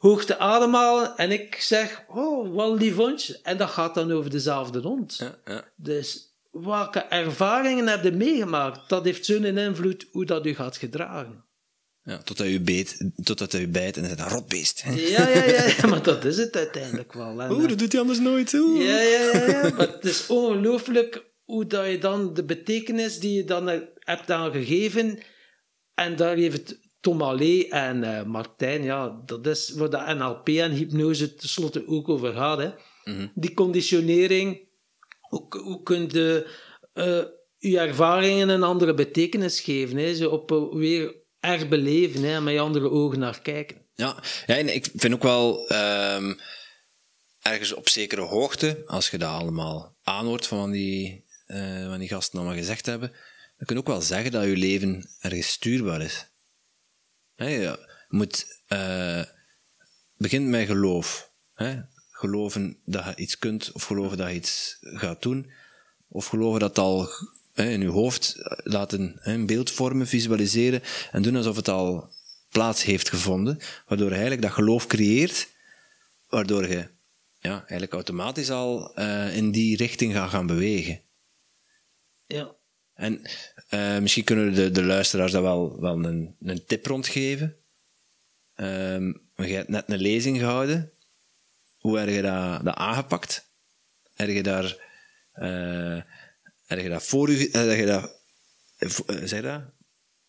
hoog te ademhalen. En ik zeg, oh, wat lief hondje. En dat gaat dan over dezelfde hond. Ja, ja. Dus welke ervaringen heb je meegemaakt? Dat heeft zo'n invloed hoe dat u gaat gedragen. Ja, totdat u beet, totdat u bijt en dan zegt dat rotbeest. Ja, ja, ja, ja, maar dat is het uiteindelijk wel. En, Oeh, dat doet hij anders nooit. Oeh. ja, ja, ja, ja, maar het is ongelooflijk hoe dat je dan de betekenis die je dan hebt aangegeven, en daar heeft Tom Allé en eh, Martijn, ja, dat is waar de NLP en hypnose tenslotte ook over gaat. Hè. Die conditionering, hoe, hoe kun je eh, je ervaringen een andere betekenis geven, hè, ze op eh, weer herbeleven hè, en met andere ogen naar kijken. Ja, ja en ik vind ook wel ehm, ergens op zekere hoogte, als je dat allemaal aanhoort van die, eh, van die gasten allemaal gezegd hebben, dan kun je ook wel zeggen dat je leven ergens stuurbaar is. Hè, je moet eh begint met geloof. Hè? Geloven dat je iets kunt, of geloven dat je iets gaat doen, of geloven dat het al in je hoofd laten hè, een beeld vormen, visualiseren en doen alsof het al plaats heeft gevonden, waardoor je eigenlijk dat geloof creëert, waardoor je ja, eigenlijk automatisch al eh, in die richting gaat gaan bewegen. Ja. En eh, misschien kunnen de, de luisteraars daar wel, wel een, een tip rondgeven. Ehm je hebt net een lezing gehouden. Hoe heb je dat, dat aangepakt? Heb je daar, eh, heb je dat voor u, heb je dat, eh, eh, zeg je dat?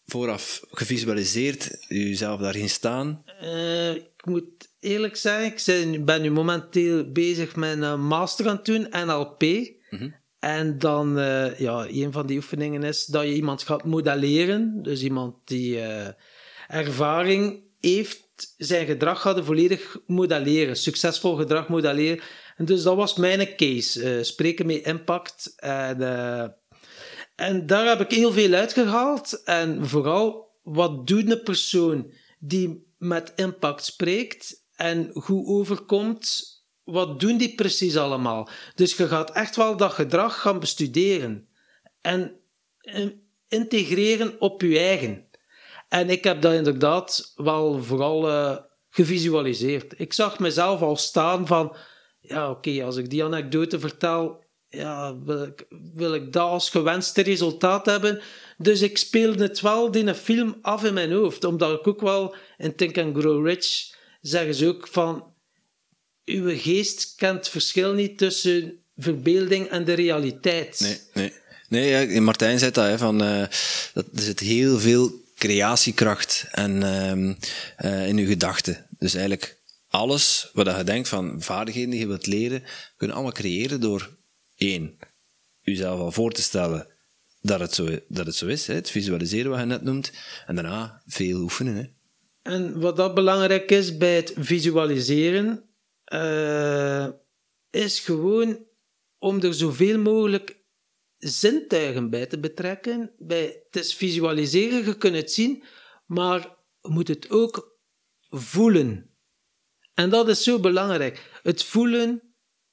Vooraf gevisualiseerd, jezelf daarin staan? Eh, ik moet eerlijk zeggen, ik zijn- ben nu momenteel bezig met een master aan het doen, NLP. En dan, eh, ja, een van die oefeningen is dat je iemand gaat modelleren. Dus iemand die eh, ervaring heeft, zijn gedrag gaat volledig modelleren. Succesvol gedrag modelleren. En dus dat was mijn case. eh, spreken met impact. En, eh, en daar heb ik heel veel uitgehaald. En vooral, wat doet een persoon die met impact spreekt en goed overkomt, wat doen die precies allemaal? Dus je gaat echt wel dat gedrag gaan bestuderen en integreren op je eigen. En ik heb dat inderdaad wel vooral gevisualiseerd. Ik zag mezelf al staan van, ja oké, als ik die anekdote vertel, ja, wil, ik, dat als gewenste resultaat hebben? Dus ik speelde het wel een film af in mijn hoofd, omdat ik ook wel in Think and Grow Rich zeggen ze ook van, uw geest kent het verschil niet tussen verbeelding en de realiteit. Nee, nee. Nee, ja, Martijn zei dat, hè, van, uh, dat er zit heel veel creatiekracht en, uh, in uw gedachten. Dus eigenlijk alles wat je denkt van vaardigheden die je wilt leren, kunnen allemaal creëren door één, jezelf al voor te stellen dat het zo, dat het zo is, hè, het visualiseren wat je net noemt, en daarna veel oefenen. En wat dat belangrijk is bij het visualiseren, uh, is gewoon om er zoveel mogelijk zintuigen bij te betrekken. Bij, het is visualiseren, je kunt het zien, maar je moet het ook voelen. En dat is zo belangrijk. Het voelen,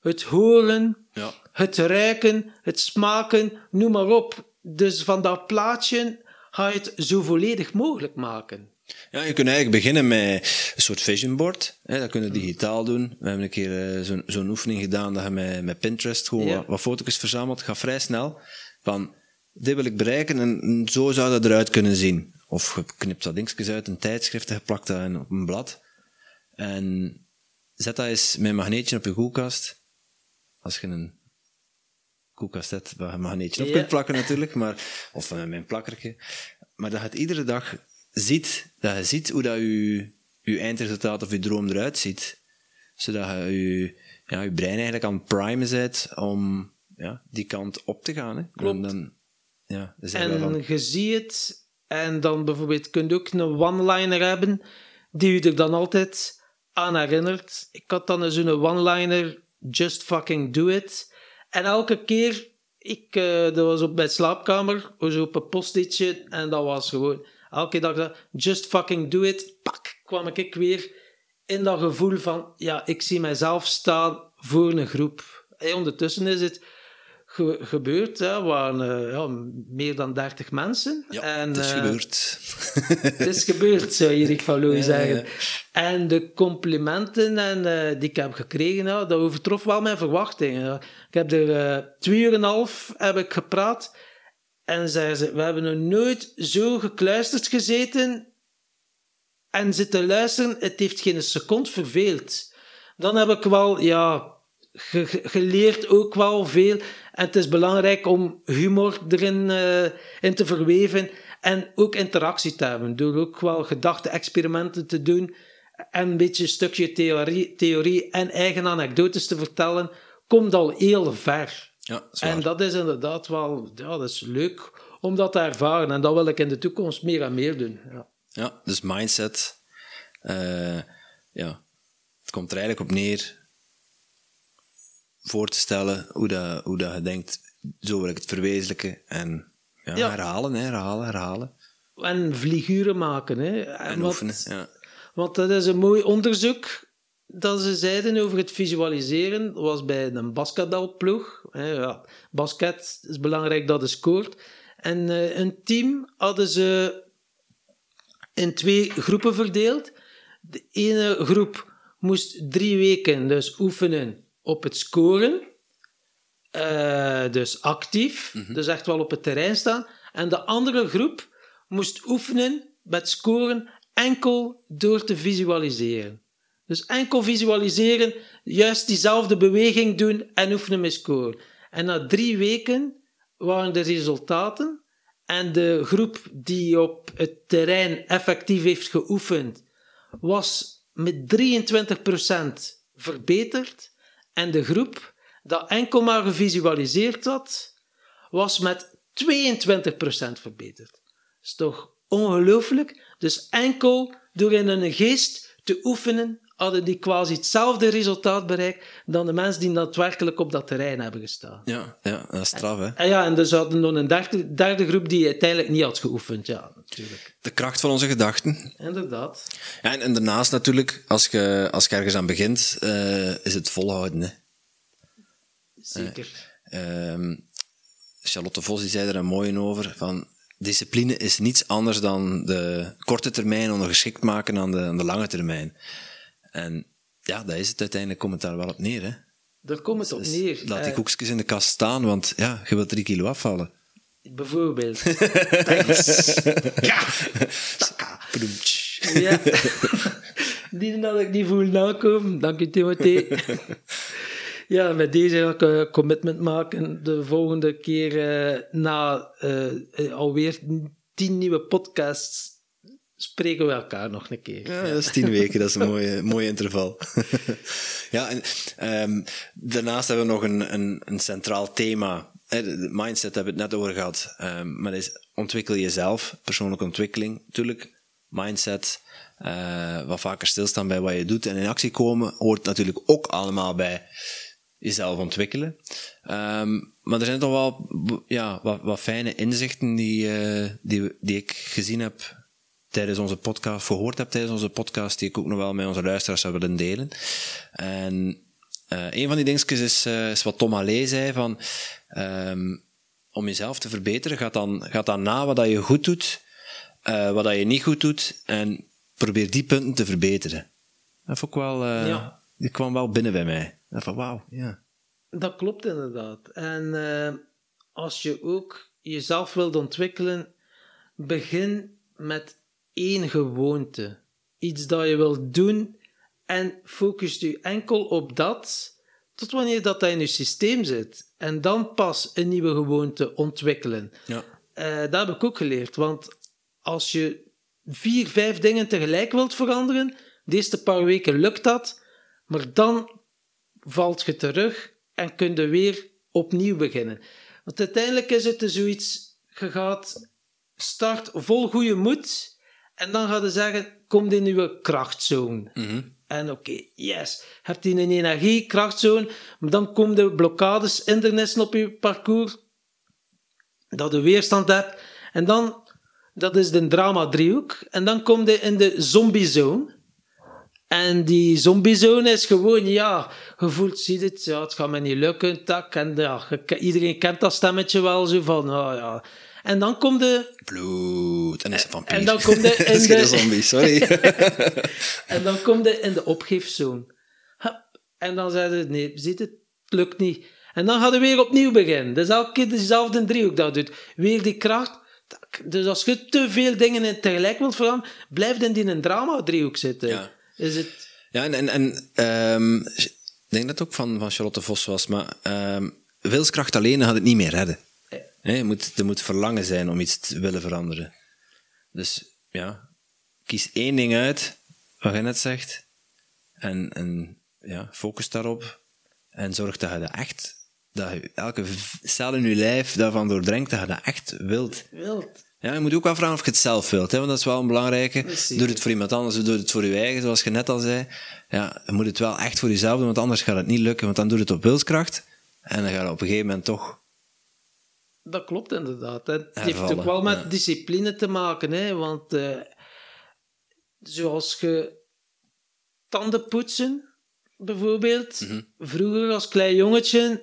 het horen, ja. het ruiken, het smaken, noem maar op. Dus van dat plaatje ga je het zo volledig mogelijk maken. Ja, je kunt eigenlijk beginnen met een soort vision board. Hè, dat kun je digitaal doen. We hebben een keer uh, zo'n oefening gedaan dat je met, met Pinterest gewoon wat, wat foto's verzamelt. Gaat vrij snel. Van, dit wil ik bereiken en zo zou dat eruit kunnen zien. Of je knipt dat dingetjes uit een tijdschrift en je plakt dat op een blad. En zet dat eens met een magneetje op je koelkast. Als je een koelkast hebt waar je een magneetje op kunt plakken natuurlijk, maar, of met een plakkertje. Maar dat je het iedere dag ziet, dat je ziet hoe dat je, je eindresultaat of je droom eruit ziet. Zodat je je, ja, je brein eigenlijk aan het primen bent om ja, die kant op te gaan. Hè. Klopt. Dan, ja, en je ziet het, en dan bijvoorbeeld kun je ook een one-liner hebben, die je er dan altijd aan herinnert. Ik had dan zo'n one-liner, just fucking do it. En elke keer, ik, uh, dat was op mijn slaapkamer, zo op een postitje, en dat was gewoon elke dag just fucking do it, pak, kwam ik weer in dat gevoel van, ja, ik zie mijzelf staan voor een groep. En ondertussen is het ge gebeurd, hè, waren uh, ja, meer dan 30 mensen. Ja, en, het is uh, gebeurd. het is gebeurd, zou Erik van Looy *laughs* zeggen. En de complimenten en, uh, die ik heb gekregen, ja, dat overtrof wel mijn verwachtingen. Ik heb er twee uur en een half heb ik gepraat en zei ze, we hebben nog nooit zo gekluisterd gezeten en zitten luisteren. Het heeft geen seconde verveeld. Dan heb ik wel, ja, ge geleerd ook wel veel. En het is belangrijk om humor erin uh, in te verweven en ook interactie te hebben. Door ook wel gedachte-experimenten te doen en een beetje een stukje theorie, theorie en eigen anekdotes te vertellen, komt al heel ver. Ja, en dat is inderdaad wel ja, dat is leuk om dat te ervaren. En dat wil ik in de toekomst meer en meer doen. Ja, ja dus mindset. Uh, ja, het komt er eigenlijk op neer voor te stellen hoe, dat, hoe dat je denkt, zo wil ik het verwezenlijken. En ja, ja. herhalen, herhalen, herhalen. En vlieguren maken. Hè. En oefenen, ja. Want dat is een mooi onderzoek dat ze zeiden over het visualiseren was bij een basketbalploeg. Ja, basket is belangrijk dat het scoort. En uh, een team hadden ze in twee groepen verdeeld. De ene groep moest drie weken dus oefenen op het scoren. Uh, dus actief, mm -hmm. dus echt wel op het terrein staan. En de andere groep moest oefenen met scoren enkel door te visualiseren. Dus enkel visualiseren, juist diezelfde beweging doen en oefenen met score. En na drie weken waren de resultaten en de groep die op het terrein effectief heeft geoefend, was met 23% verbeterd. En de groep dat enkel maar gevisualiseerd had, was met 22% verbeterd. Dat is toch ongelooflijk? Dus enkel door in een geest te oefenen hadden die quasi hetzelfde resultaat bereikt dan de mensen die daadwerkelijk op dat terrein hebben gestaan. Ja, ja dat is straf, hè. En ja, en dus hadden nog een derde, derde groep die uiteindelijk niet had geoefend. Ja, natuurlijk. De kracht van onze gedachten. Inderdaad. Ja, en, en daarnaast natuurlijk, als je, als je ergens aan begint, eh, is het volhouden, hè. Zeker. Ehm, Charlotte Vos die zei er een mooie over, van discipline is niets anders dan de korte termijn ondergeschikt maken aan de, aan de lange termijn. En ja, dat is het uiteindelijk, komt het daar wel op neer. Hè? Daar komt het op Dus neer. laat die Eh, koekjes in de kast staan, want ja, je wilt drie kilo afvallen. Bijvoorbeeld. *laughs* Thanks. Ja. Ja. Die had ik niet voelen aankomen. Dank je, Timothée. *laughs* Ja, met deze ga ik een commitment maken. De volgende keer eh, na eh, eh, alweer tien nieuwe podcasts spreken we elkaar nog een keer. Ja, dat is tien weken, dat is een mooie, *laughs* mooie interval. *laughs* ja, en ehm, daarnaast hebben we nog een, een, een centraal thema. Mindset hebben we het net over gehad. Ehm, maar dat is ontwikkel jezelf, persoonlijke ontwikkeling. Natuurlijk, mindset, eh, wat vaker stilstaan bij wat je doet en in actie komen, hoort natuurlijk ook allemaal bij jezelf ontwikkelen. Ehm, maar er zijn toch wel ja, wat, wat fijne inzichten die, eh, die, die ik gezien heb tijdens onze podcast, gehoord heb tijdens onze podcast, die ik ook nog wel met onze luisteraars zou willen delen. En eh, een van die dingetjes is, eh, is wat Tom Allee zei, van ehm, om jezelf te verbeteren, gaat dan, gaat dan na wat dat je goed doet, eh, wat dat je niet goed doet, en probeer die punten te verbeteren. Dat vond ik wel, Ja. die kwam wel binnen bij mij. Dat van, wauw, ja. Dat klopt inderdaad. En als je ook jezelf wilt ontwikkelen, begin met één gewoonte. Iets dat je wilt doen en focus je enkel op dat tot wanneer dat, dat in je systeem zit. En dan pas een nieuwe gewoonte ontwikkelen. ja. Eh, dat heb ik ook geleerd. Want als je vier, vijf dingen tegelijk wilt veranderen, de eerste paar weken lukt dat, maar dan valt je terug en kun je weer opnieuw beginnen. Want uiteindelijk is het dus zoiets, je gaat start vol goede moed en dan gaat je zeggen, kom in je krachtzone. Mhm. En oké, yes, hebt die een energie, krachtzone, maar dan komen de blokkades, hindernissen op je parcours, dat je weerstand hebt. En dan, dat is de drama-driehoek. En dan kom je in de zombiezone. En die zombiezone is gewoon, ja, je voelt, zie het, ja, het gaat me niet lukken, tak. En ja, iedereen kent dat stemmetje wel, zo van, oh ja. En dan kom je, Bloed. En is een vampier. en dan kom je in de- *laughs* zombie, sorry. *laughs* en dan kom je in de opgeefzone. En dan zei je, nee, ziet het, het lukt niet. En dan gaat je weer opnieuw beginnen. Dus elke keer dezelfde driehoek dat doet. Weer die kracht. Dus als je te veel dingen in tegelijk wilt veranderen, blijf dan in een drama-driehoek zitten. Ja. Is het... Ja, en, en, en ehm, ik denk dat het ook van, van Charlotte Vos was, maar ehm, wilskracht alleen gaat het niet meer redden. Hè, je moet, er moet verlangen zijn om iets te willen veranderen. Dus ja, kies één ding uit, wat je net zegt, en, en ja, focus daarop. En zorg dat je dat echt, dat je elke cel in je lijf daarvan doordrenkt, dat je dat echt wilt. Wild. Ja, je moet ook wel vragen of je het zelf wilt, hè, want dat is wel een belangrijke. Doe het voor iemand anders, doe het voor je eigen, zoals je net al zei. Ja, je moet het wel echt voor jezelf doen, want anders gaat het niet lukken, want dan doe je het op wilskracht. En dan ga je op een gegeven moment toch... Dat klopt inderdaad. hè. Het heeft ook wel met ja. discipline te maken. Hè? Want eh, zoals je tanden poetsen, bijvoorbeeld. Mhm. Vroeger als klein jongetje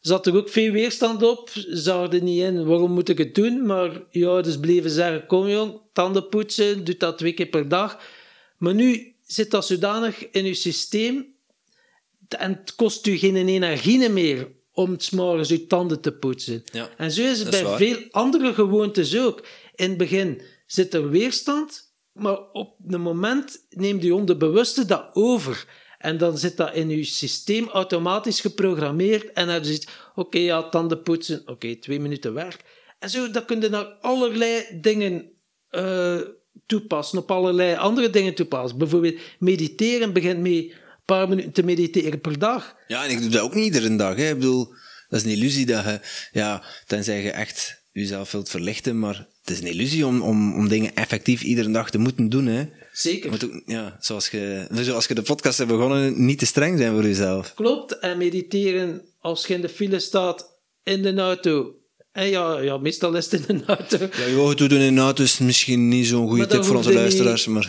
zat er ook veel weerstand op. Zag er niet in, waarom moet ik het doen? Maar je ouders bleven zeggen, kom jong, tanden poetsen, doe dat twee keer per dag. Maar nu zit dat zodanig in je systeem en het kost u geen energie meer om 's morgens uw tanden te poetsen. Ja, en zo is het is bij waar. veel andere gewoontes ook. In het begin zit er weerstand, maar op een moment neemt je onderbewuste dat over. En dan zit dat in je systeem automatisch geprogrammeerd. En dan je zoiets, oké, ja, tanden poetsen, oké, twee minuten werk. En zo, dat kun je naar allerlei dingen eh, toepassen, op allerlei andere dingen toepassen. Bijvoorbeeld mediteren begint mee paar minuten te mediteren per dag. Ja, en ik doe dat ook niet iedere dag. Hè. Ik bedoel, dat is een illusie dat je... Ja, tenzij je echt jezelf wilt verlichten, maar het is een illusie om, om, om dingen effectief iedere dag te moeten doen. Hè. Zeker. ook, ja, zoals je, zoals je de podcast hebt begonnen, niet te streng zijn voor jezelf. Klopt. En mediteren als je in de file staat in de auto. En ja, ja meestal is het in een auto. Ja, je ogen doen in een auto is misschien niet zo'n goede tip voor onze luisteraars, maar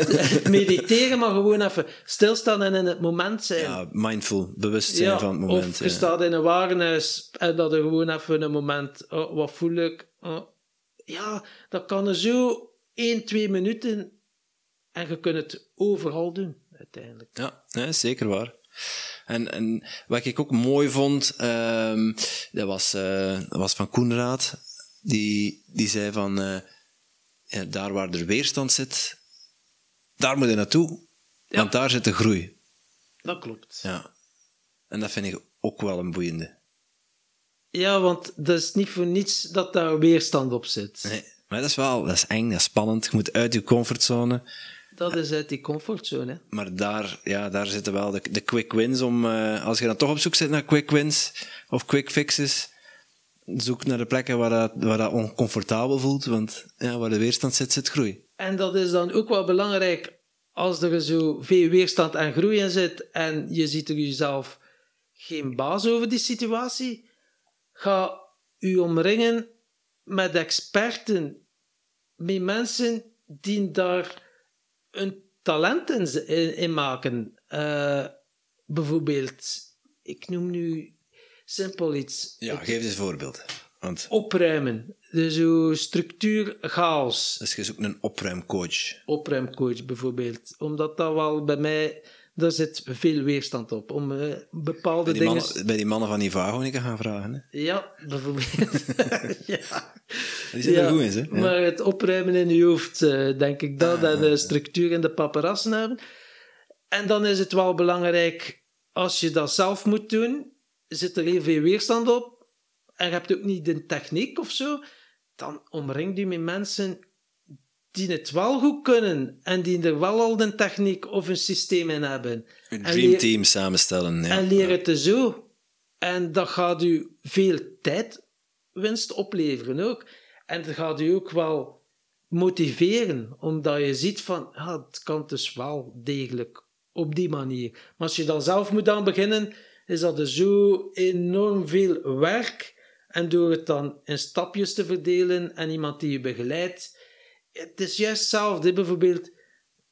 *laughs* mediteren, maar gewoon even stilstaan en in het moment zijn. ja, mindful, bewust zijn Ja, van het moment. Of je ja. staat in een warenhuis en dat er gewoon even een moment, oh, wat voel ik? Oh. Ja, dat kan er zo 1, 2 minuten en je kunt het overal doen, uiteindelijk. Ja, nee, zeker waar. En, en wat ik ook mooi vond, ehm, dat, was, eh, dat was van Koenraad. Die, die zei van, eh, ja, daar waar er weerstand zit, daar moet je naartoe. Want daar zit de groei. Dat klopt. Ja. En dat vind ik ook wel een boeiende. Ja, want dat is niet voor niets dat daar weerstand op zit. Nee, maar dat is wel, dat is eng, dat is spannend. Je moet uit je comfortzone. Dat is uit die comfortzone. hè. Maar daar, ja, daar zitten wel de, de quick wins om, eh, als je dan toch op zoek zit naar quick wins of quick fixes, zoek naar de plekken waar dat, waar dat oncomfortabel voelt, want ja, waar de weerstand zit, zit groei. En dat is dan ook wel belangrijk als er zo veel weerstand en groei in zit en je ziet er jezelf geen baas over die situatie. Ga u omringen met experten, met mensen die daar een talent in, z- in, in maken. Eh, bijvoorbeeld, ik noem nu simpel iets. Ja, geef eens een voorbeeld. Want Opruimen. Dus zo structuur, chaos. dus je zoekt een opruimcoach. opruimcoach bijvoorbeeld. Omdat dat wel bij mij, daar zit veel weerstand op. Om eh, bepaalde Bij die, dingen... mannen, bij die mannen van Ivago gaan vragen. Hè? Ja, bijvoorbeeld. *laughs* ja. Die zijn er goed in, hè? Ja. Maar het opruimen in je hoofd, eh, denk ik dat. En de structuur in de paparassen hebben. En dan is het wel belangrijk, als je dat zelf moet doen, zit er heel veel weerstand op. En je hebt ook niet de techniek of zo. Dan omring je met mensen die het wel goed kunnen. En die er wel al de techniek of een systeem in hebben. Een En dream leer- team samenstellen. Ja. en leer het er zo. En dat gaat u veel tijdwinst opleveren ook. En dat gaat u ook wel motiveren, omdat je ziet van, het kan dus wel degelijk op die manier. Maar als je dan zelf moet aan beginnen, is dat er zo enorm veel werk. En door het dan in stapjes te verdelen en iemand die je begeleidt, het is juist hetzelfde. Bijvoorbeeld,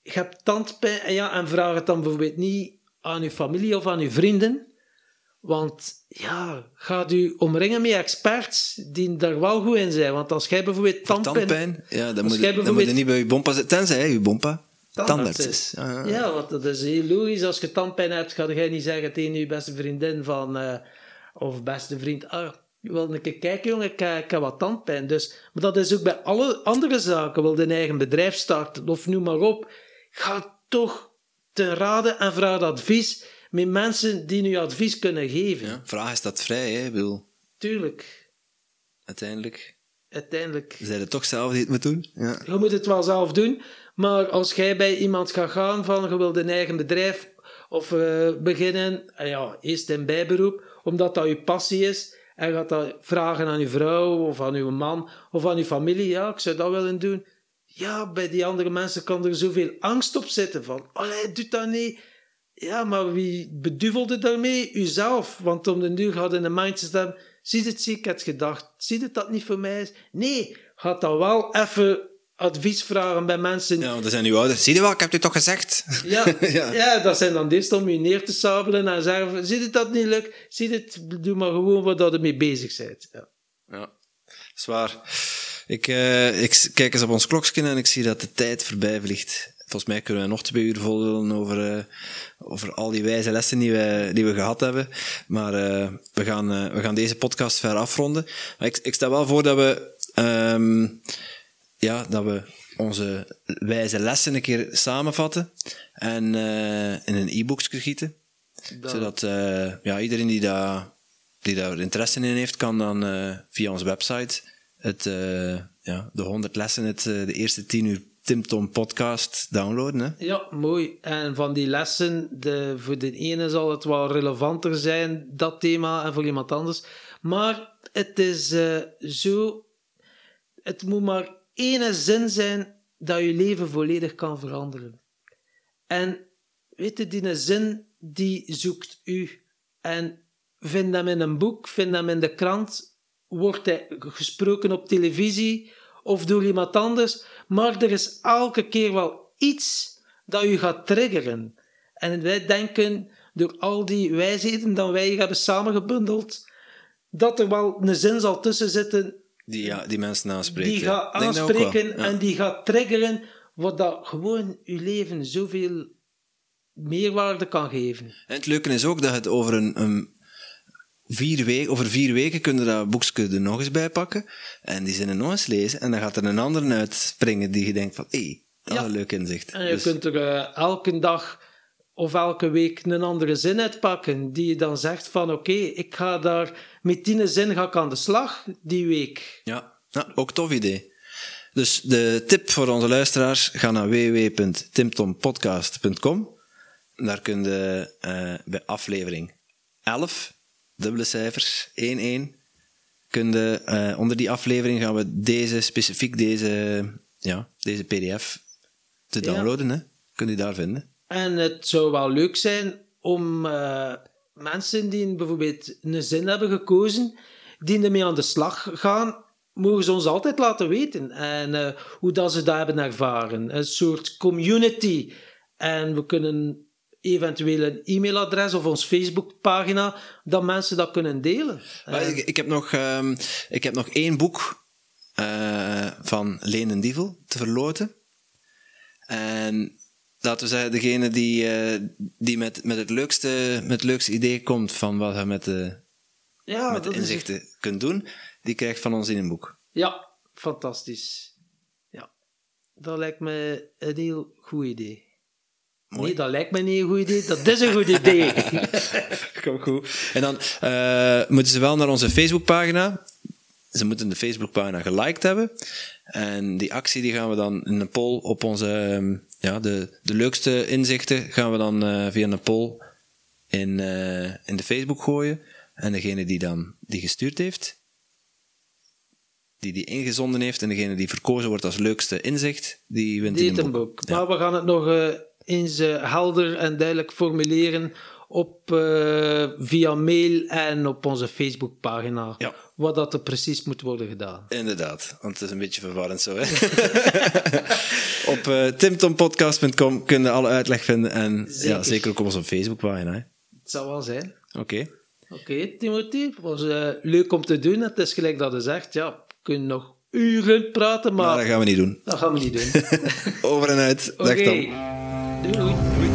je hebt tandpijn en, ja, en vraag het dan bijvoorbeeld niet aan je familie of aan je vrienden. Want ja, gaat u omringen met experts die daar wel goed in zijn. Want als jij bijvoorbeeld tandpijn... Tandpijn, ja, dan moet, je, dan moet je niet bij je bompa zitten, tenzij hè, je bompa Tandarts is. Ja, want dat is heel logisch. Als je tandpijn hebt, ga jij niet zeggen tegen je beste vriendin van... eh, of beste vriend... Ah, je wil een keer kijken, jongen, ik, heb- ik heb wat tandpijn. Dus, maar dat is ook bij alle andere zaken. Wil je een eigen bedrijf starten, of noem maar op. Ga toch ten raden en vraag advies met mensen die je advies kunnen geven. Ja, vraag is dat vrij, hè? Ik bedoel, Tuurlijk, uiteindelijk uiteindelijk. zijn het toch zelf die het moet doen. Ja. Je moet het wel zelf doen, maar als jij bij iemand gaat gaan van je wilt een eigen bedrijf of eh, beginnen, en ja, eerst in bijberoep, omdat dat je passie is, en gaat dat vragen aan je vrouw of aan je man of aan je familie, ja, ik zou dat willen doen. Ja, bij die andere mensen kan er zoveel angst op zitten van, allee, doe dat niet. Ja, maar wie beduvelde daarmee? Uzelf. Want om de duur in de mindset hebben, zie het, zie ik het gedacht, zie het dat niet voor mij is? Nee, gaat dan wel even advies vragen bij mensen. ja, want dat zijn uw ouders. Zie je wel, ik heb het toch gezegd? Ja, *laughs* Ja. ja. dat zijn dan eerst om je neer te sabelen en zeggen, van, zie het dat niet lukt? Zie het, doe maar gewoon wat dat er mee bezig bent. Ja. Ja, zwaar. Ik, eh, ik kijk eens op ons klokje en ik zie dat de tijd voorbij vliegt. Volgens mij kunnen we nog twee uur volgen over, eh, over al die wijze lessen die we, die we gehad hebben. Maar eh, we, gaan, eh, we gaan deze podcast ver afronden. Maar ik, ik stel wel voor dat we, ehm, ja, dat we onze wijze lessen een keer samenvatten en in een e-bookje gieten. Dan- Zodat ja, iedereen die daar, die daar interesse in heeft, kan dan via onze website het, ja, de 100 lessen, het, de eerste 10 uur Tim Tom podcast downloaden. Hè? Ja, mooi. En van die lessen, de, voor de ene zal het wel relevanter zijn, dat thema, en voor iemand anders. Maar het is eh, zo Het moet maar één zin zijn dat je leven volledig kan veranderen. En weet je, die zin die zoekt u. En vind hem in een boek, vind hem in de krant, wordt hij gesproken op televisie of door iemand anders, maar er is elke keer wel iets dat u gaat triggeren. En wij denken, door al die wijsheden dat wij hebben samengebundeld, dat er wel een zin zal tussen zitten Die, ja, die mensen aanspreken. die gaat aanspreken ja. en die gaat triggeren, wat dat gewoon uw leven zoveel meerwaarde kan geven. En het leuke is ook dat het over een, een vier weken, over vier weken kun je dat boekje er nog eens bij pakken en die zinnen nog eens lezen en dan gaat er een ander uitspringen die je denkt van, hé, hey, dat is Ja. een leuk inzicht. En je Dus- kunt er eh, elke dag of elke week een andere zin uitpakken, die je dan zegt van oké, ik ga daar met die zin ga ik aan de slag die week. Ja, ja ook tof idee. Dus de tip voor onze luisteraars, ga naar www.timtompodcast.com. Daar kun je eh, bij aflevering 11, dubbele cijfers, 1-1, kun je, eh, onder die aflevering gaan we deze, specifiek deze, ja, deze pdf te Ja. downloaden. Hè? Kun je daar vinden. En het zou wel leuk zijn om eh, mensen die bijvoorbeeld een zin hebben gekozen, die ermee aan de slag gaan, mogen ze ons altijd laten weten. En eh, hoe dat ze dat hebben ervaren. Een soort community. En we kunnen eventueel een e-mailadres of ons Facebookpagina, dat mensen dat kunnen delen. Maar En- ik, ik, heb nog, ehm, ik heb nog één boek eh, van Leen en Dievel te verloten. En laten we zeggen, degene die, eh, die met, met, het leukste, met het leukste idee komt van wat hij met de, ja, met de dat is- inzichten kunt doen, die krijgt van ons in een boek. Ja, fantastisch. Ja, dat lijkt me een heel goed idee. Mooi. Nee, dat lijkt me niet een goed idee. Dat is een goed idee. *laughs* Komt goed. En dan eh, moeten ze wel naar onze Facebookpagina. Ze moeten de Facebookpagina geliked hebben. En die actie die gaan we dan in een poll op onze... ehm, ja, de, de leukste inzichten gaan we dan eh, via een poll in, eh, in de Facebook gooien. En degene die dan die gestuurd heeft, die die ingezonden heeft, en degene die verkozen wordt als leukste inzicht, die wint Die in een een boek. boek. Ja. Maar we gaan het nog eh, eens eh, helder en duidelijk formuleren op, eh, via mail en op onze Facebookpagina. Ja. Wat dat er precies moet worden gedaan. Inderdaad, want het is een beetje verwarrend zo. Hè? *laughs* op uh, timtompodcast.com kun je alle uitleg vinden en zeker, ja, Zeker. ook op onze Facebookpagina. hè. Het zal wel zijn. Oké. Oké, Timothy. Het was eh, leuk om te doen. Het is gelijk dat je zegt, ja, we kunnen nog uren praten, Maar maar dat gaan we niet doen. dat gaan we niet doen. *laughs* Over en uit. Dag Oké. Dude, we, we